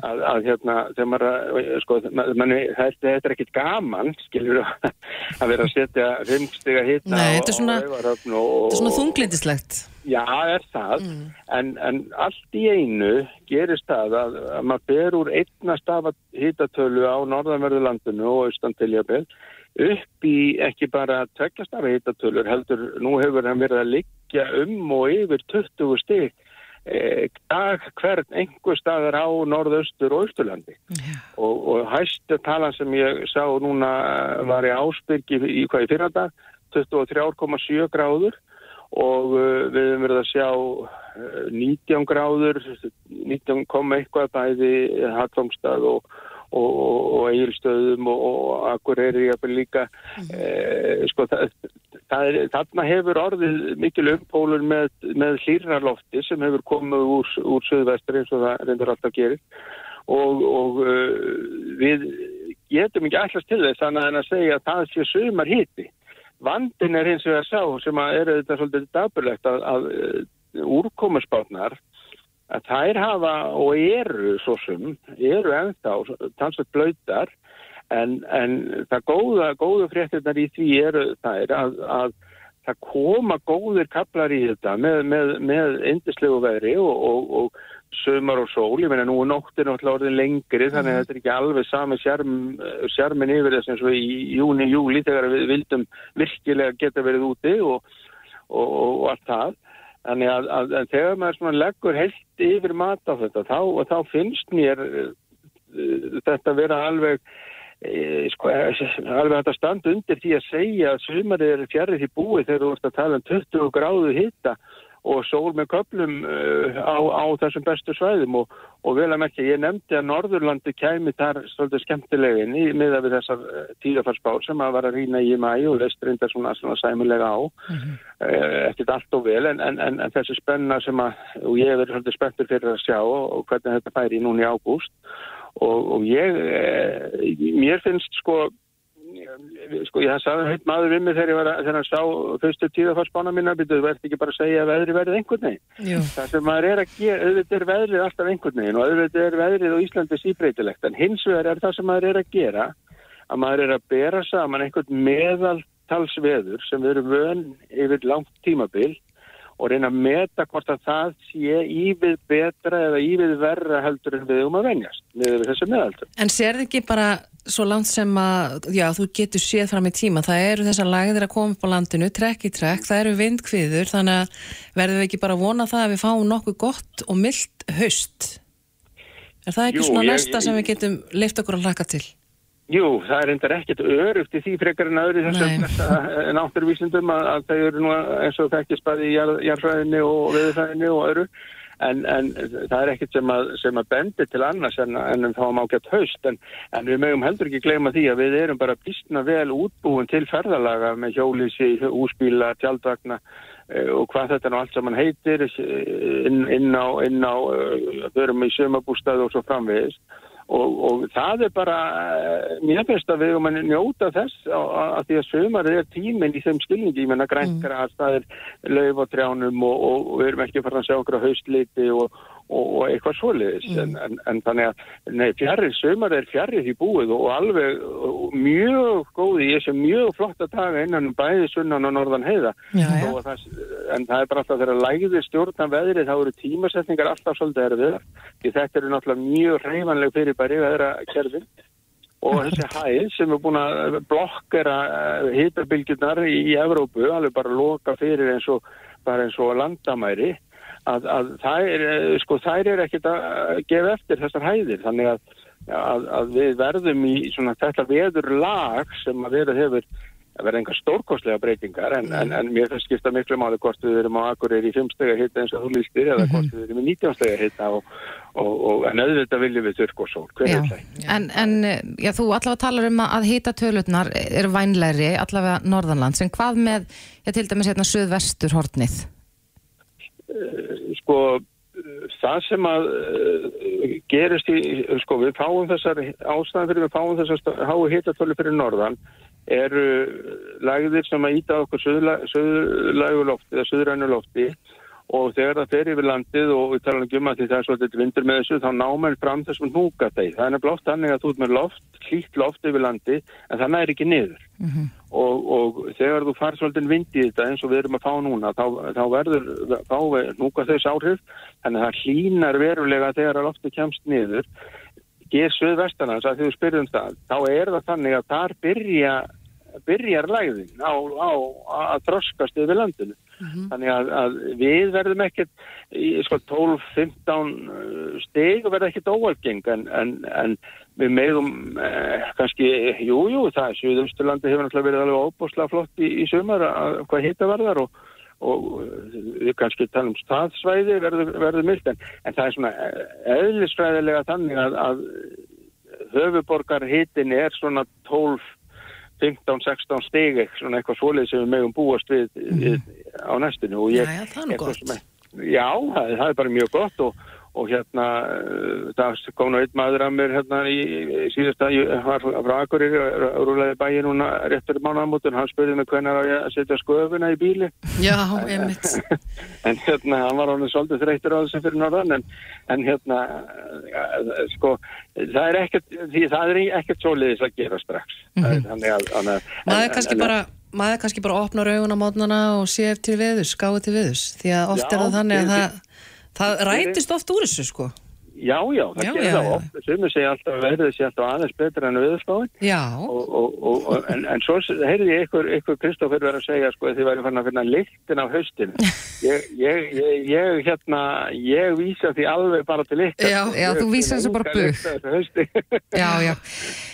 að, að hérna, þegar maður að, sko, manni, þetta er ekkit gaman, skilur að vera að setja ringstiga hitta Nei, þetta er svona- Raufarhöfn og, Þetta er svona þunglindislegt. Já, er það, en, en allt í einu gerist það að, að maður ber úr einna stafa hitatölu á norðanverðurlandinu og austan til jafnvel upp í ekki bara tvekja stafa hitatölur heldur, nú hefur hann verið að liggja um og yfir 20 stig eh, dag hvern einhver staðar á norðaustur og austurlandi. Og, og hæstu talan sem ég sá núna var í Ásbyrgi í hvað í fyrrandag 23,7 gráður og uh, við höfum verið að sjá uh, 19 gráður 19 kom eitthvað bæði Hallómstað og og, og, eigilstöðum og, og Akureyri líka. Eh, sko, það, það er, þarna hefur orðið mikil umpólur með, með hlýrnarlofti sem hefur komið úr, úr söðvestri eins og það reyndur alltaf gerir. Og, og uh, við getum ekki allast til þess að segja að það sé sömar hiti vandin er hins vegar sá sem að er þetta svolítið daburlegt að, að úrkomusbátnar að þær hafa og eru svo sem, eru ennþá talsveit blöytar en, en það góða, góðu fréttirnar í því eru þær að, að það koma góðir kaplar í þetta með, með, með indislegu veðri og, og, og sömar og sól, ég meina nú er nóttin náttúrulega orðin lengri þannig að þetta er ekki alveg sami sjarm, sjarmin yfir þess eins og í júni, júli þegar við vildum virkilega geta verið úti og, og, og, og allt það. Þannig að, að, að þegar maður leggur heilt yfir mat á þetta þá, þá finnst mér uh, þetta vera alveg e, sko, alveg þetta stand undir því að segja að sumarið er fjarrið í búi þegar þú ert að tala um 20 gráðu hitta og sól með köplum uh, á, á þessum bestu svæðum. Og, og vel að merkja, ég nefndi að Norðurlandi kæmi þar svolítið skemmtilegin í miða við þessar uh, tíðafarsbár sem að var að rýna í mæ og leist reynda svona, svona sæmulega á. Mm -hmm. uh, ekkert allt og vel en, en, en, en þessi spenna sem að og ég er svolítið spenntur fyrir að sjá og, hvernig þetta færi núna í ágúst. Og, og ég mér finnst sko sko ég sagði heitt maður við mig þegar ég var að þegar hann sá fyrstu tíðafarsbána mína þú verður ekki bara að segja að veðri verði einhvern veginn. Það sem maður er að gera auðvitað er veðrið alltaf einhvern veginn og auðvitað er veðrið á Íslandi síbreytilegt en hins vegar er það sem maður er að gera að maður er að bera saman einhvern meðaltalsveður sem erum vön yfir langt tímabil og reyna að meta hvort að það sé ívið betra eða ívið verra heldur en við um að venjast með þessu meðaldur. En sér þið ekki bara svo langt sem að, já, þú getur séð fram í tíma, það eru þessar lagðir að koma upp á landinu, trekk í trekk, það eru vindkviður, þannig að verðum við ekki bara að vona það að við fáum nokkuð gott og myllt höst. Er það ekki Jú, svona ég, næsta ég, sem við getum leift okkur að laka til? Jú, það er endar ekkert örugt í því frekar en öðru þessum eh, náttúruvísindum að, að þau eru nú eins og þekkist bæði í jarðfræðinni og veðurfræðinni og öðru. En, en það er ekkert sem að, sem að bendi til annars en, en þá má gett haust. En, en við mögum heldur ekki gleyma því að við erum bara bísna vel útbúin til ferðalaga með hjólísi, úspíla, tjaldvagna eh, og hvað þetta nú allt saman heitir eh, inn, inn á, inn á þau erum í sömabústað og svo framvegist Og, og það er bara, mér finnst að við erum að njóta þess að því að sömur er tíminn í þeim skilningi, ég menna grænkgræs, mm. það er löf á trjánum og, og, og við erum ekki farin að sjá okkur á haustliti og, og eitthvað svoleiðis mm. en, en, en þannig að nei, fjarrir sömur er fjarrir í búið og alveg og mjög góði, ég sé mjög flotta daga innan um bæði sunnan og norðan heiða já, já. Það, en það er bara alltaf þegar lægði stjórna veðri þá eru tímasetningar alltaf svolítið erfið því þetta eru náttúrulega mjög reyfanleg fyrir bæri veðra kerfin og þessi hæð sem er búin að blokkera hitabilgjurnar í Evrópu, alveg bara loka fyrir eins og, eins og landamæri að, að þær, eh, sko, þær er ekkert að gefa eftir þessar hæðir. Þannig að, að, að við verðum í svona, þetta veður lag sem að verða hefur að verða enga stórkostlega breytingar en, en, en mér finnst skipta miklu máli hvort við erum á akkurir í 5 stegar hitta eins og þú lístir eða hvort við erum í 19 stegar hitta og, og, og en auðvitað viljum við þurrk og sól, hver er það? En, en já, þú allavega talar um að hitta tölutnar er vænleiri allavega norðanlands, en hvað með, ég til dæmis hérna söðvestur hortnið? Eh, sko það sem að uh, gerist í, sko við fáum þessar ástæðan fyrir við fáum þessar hái hittatölu fyrir norðan eru lagðir sem að íta okkur söðurlægu lofti eða söðurænu lofti og þegar það fer yfir landið og við tala um að því það er svolítið vindur með þessu þá námar fram þessum hnúka þeir. Það er nefnilega oft þannig að þú ert með loft, hlýtt loft yfir landi en það næri ekki niður mm -hmm. Og, þegar þú far svolítið vind í þetta eins og við erum að fá núna þá, þá verður fá hnúka þess áhrif þannig að það hlínar verulega þegar að lofti kemst niður. Ger söðvestanans að því þú spyrjum það þá er það þannig að þar byrja byrjar læðin á, á að þroskast yfir landinu. Mm -hmm. Þannig að, að við verðum ekkert í sko 12-15 uh, steg og verðum ekkert óalgeng en, en, en við meðum eh, kannski, jújú, jú, það er Suðumsturlandi hefur náttúrulega verið alveg óbúslega flott í, í sumar að hvað hitta verðar og, og við kannski tala um staðsvæði verður, verður myllt en, en það er svona eðlisfræðilega þannig að, að höfuborgar hitin er svona 12 15-16 stegi, svona eitthvað svolítið sem við mögum búast við, mm. við á næstinu Já, já, það er nú gott Já, það, það er bara mjög gott og og hérna eh, það kom nú einn maður að mér hérna í, í síðast að ég var frá Akureyri og rúlega bæði núna rétt fyrir mánamótun, hann spurði mig hvernig að ég setja sköfuna í bíli. Já, einmitt. En hérna, hann var alveg svolítið þreytur á þessu fyrir norðan en, en hérna sko, það er ekkert því það er ekkert svo liðis að gera strax. Mm -hmm. þannig að maður er kannski bara maður kannski bara opnar augun á mótnana og sé til viðus, skáði til viðus því að oft Já, er það þannig að það Það rætist oft úr þessu sko. Já, já, það Já, gerir já, það já. oft. Sumir segja alltaf að verðið sé alltaf aðeins betra en viðspáin. Já. Og, og, og, en, en svo heyrði ég ykkur, ykkur Kristoffer verið að segja sko að þið væri fann að finna lyktin af haustinu. Ég, ég, ég, ég, hérna, ég vísa því alveg bara til ykkar. Já, já, þú vísar þessu bara. Hausti. Já, já.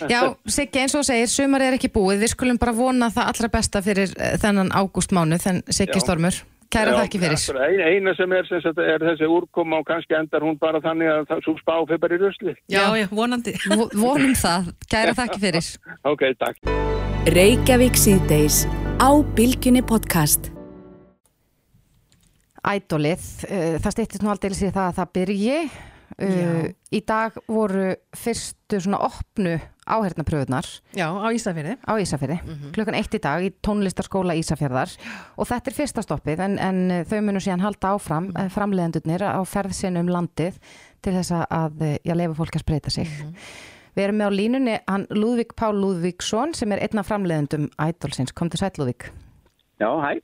Já, Siggi, eins og segir, sumar er ekki búið. Við skulum bara vona það allra besta fyrir eh, þennan ágústmánu, þenn Siggi Já. Stormur. Kæra þakki fyrir. Ein, eina sem er, sem sagt, er þessi úrkoma og kannski endar hún bara þannig að það spá fyrir bara í rusli. Já, já, vonandi. Vo- Vonum það. Kæra þakki fyrir. Ok, takk. Reykjavík síðdeis á Bilginni podcast. Ædolið, uh, það stýttist nú aldrei sér það að það byrji. Uh, í dag voru fyrstu svona opnu áhernapröfunar Já, á Ísafirði. á Ísafjörði, klukkan eitt í dag í tónlistarskóla Ísafjörðar og þetta er fyrsta stoppið en, en uh, þau munu síðan halda áfram mm. framleiðendurnir á ferð sinni um landið til þess að, að uh, já, lefa fólk að spreita sig. Við erum með á línunni hann Lúðvík Pál Lúðvíksson sem er einn af framleiðendum Ædolsins. Kom til sætt Lúðvík. Já, hæ.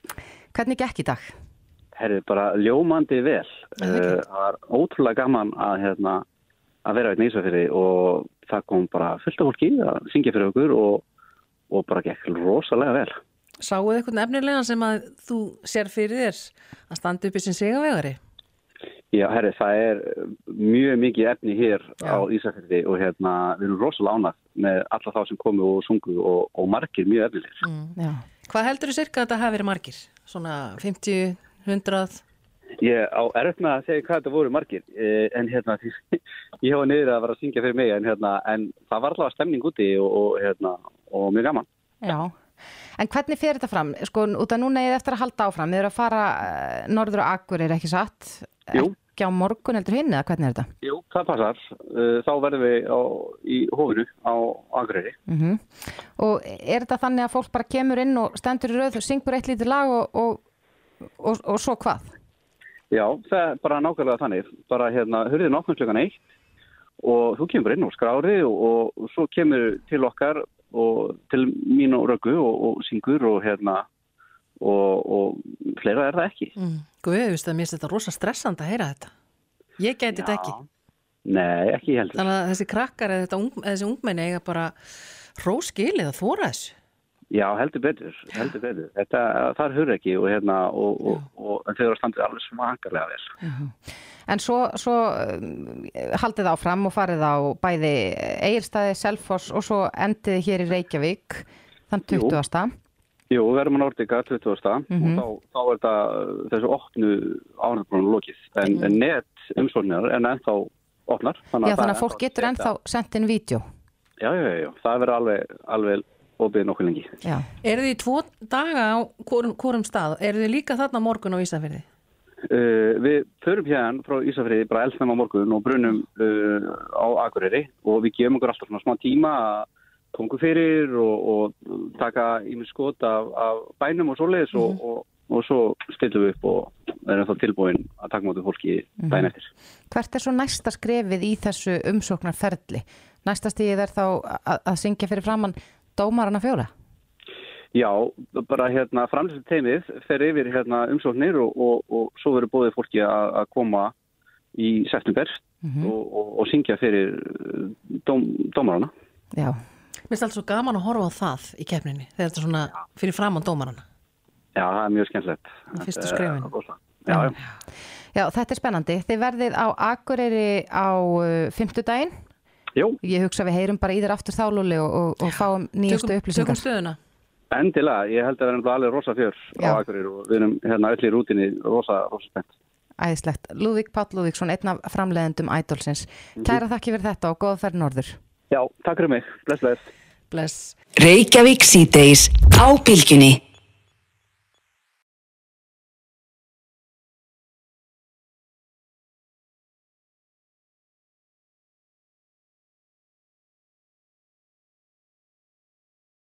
Hvernig gekk í dag? Herri, bara ljómandi vel. það er Uh, var ótrúlega gaman að, hérna, að vera í Ísafirði og það kom bara fullt af fólki að syngja fyrir okkur og, og bara gekk rosalega vel. Sáuð eitthvað efnilegan sem að þú sér fyrir þér að standa upp í sin sigavegari? Já, herri, það er mjög mikið efni hér á Ísafirði og hérna, við erum rosalega ánægt með alla þá sem komu og sungu og, og margir mjög efnilegir. Já. Hvað heldur þú cirka að þetta hafi verið margir? Svona 50, 100? Ég á erfitt með að segja hvað þetta voru margir eh, en hérna ég hefa niður að vera að syngja fyrir mig en, hérna, en það var allavega stemning úti og, og, hérna, og mjög gaman. Já. En hvernig fer þetta fram? Sko, út af núna þið eftir að halda áfram. Þið eru að fara uh, norður og akkur er ekki satt? Jú. Ekki á morgun heldur hinn eða hvernig er þetta? Jú, það passar. Uh, Þá verðum við á, í hófinu á Akureyri. Mm Og er þetta þannig að fólk bara kemur inn og stendur í röð og syngur eitt lítið lag og, og, og, og svo hvað? Já, það er bara nákvæmlega þannig. Bara hérna, hurðin opnum klukkan eitt og þú kemur inn og skráði og, og svo kemur til okkar og til mín og röggu og, og syngur og hérna og, og fleira er það ekki. Mm. Guð, þú veist að mér finnst þetta rosa stressand að heyra þetta. Ég gæti þetta ekki. Nei, ekki heldur. Þannig að þessi krakkar eða ung, eða þessi ungmenni eiga bara hróskilið að þóra þessu. Já, heldur betur, heldur betur. Þetta, það er hurð ekki og hérna og, og, og, þau eru að standa alveg smakarlega vel. En svo, svo um, haldið áfram og farið á bæði Egilstaði, Selfoss og svo endið hér í Reykjavík þann Jú. 20. Jú, við erum á Nordica 20. Mhm. og þá, þá er þetta þessu opnu ánægbrunum lokið. En, en net umsóknar en ennþá opnar. Já, þannig að fólk getur ennþá sendt inn vídeo. Já, já, já, já, það verður alveg, alveg opið nokkuð lengi. Já. Eru þið tvo daga á hvorum stað? Eru þið líka þarna morgun á Ísafirði? Uh, við förum hérna frá Ísafriði bara elsnum á morgun og brunum uh, á Akureyri og við gefum okkur alltaf svona smá tíma að okkur fyrir og, og taka ímið skot af, af bænum og svoleiðis og, og, og svo stillum við upp og erum þá tilbúin að taka mótið fólki dæn eftir. Hvert er svo næsta skrefið í þessu umsóknarferli? Næsta stíð er þá að, að syngja fyrir framann dómarana fjóra? Já, bara hérna framlýstum teimið fer yfir hérna umsóknir og, og, og svo verður bóðið fólki að, að koma í september og, og, og syngja fyrir uh, dóm, dómarana. Já. Mér finnst alltaf svo gaman að horfa á það í keppninni þegar þetta er svona fyrir fram á dómarana. Já, það er mjög skemmtilegt. fyrstu rosa. Já, já. Já, þetta er spennandi. Þið verðið á Akureyri á uh, fimmtudaginn. Jú. Ég hugsa að við heyrum bara í þér aftur þálúli og, og, og fáum nýjastu Tökum, upplýsingar. tökum stöðuna. Endilega, ég held að við erum alveg rosa fjör Já. á Akureyri og við erum hérna öll í rútinni rosa, rosa spennt. Æðislegt. Lúðvík Páll Lúðvíksson, einn af framleiðendum Ædolsins. Kæra þakki fyrir þetta og góða ferð norður. Já, takk fyrir mig. Bless, bless. Bless.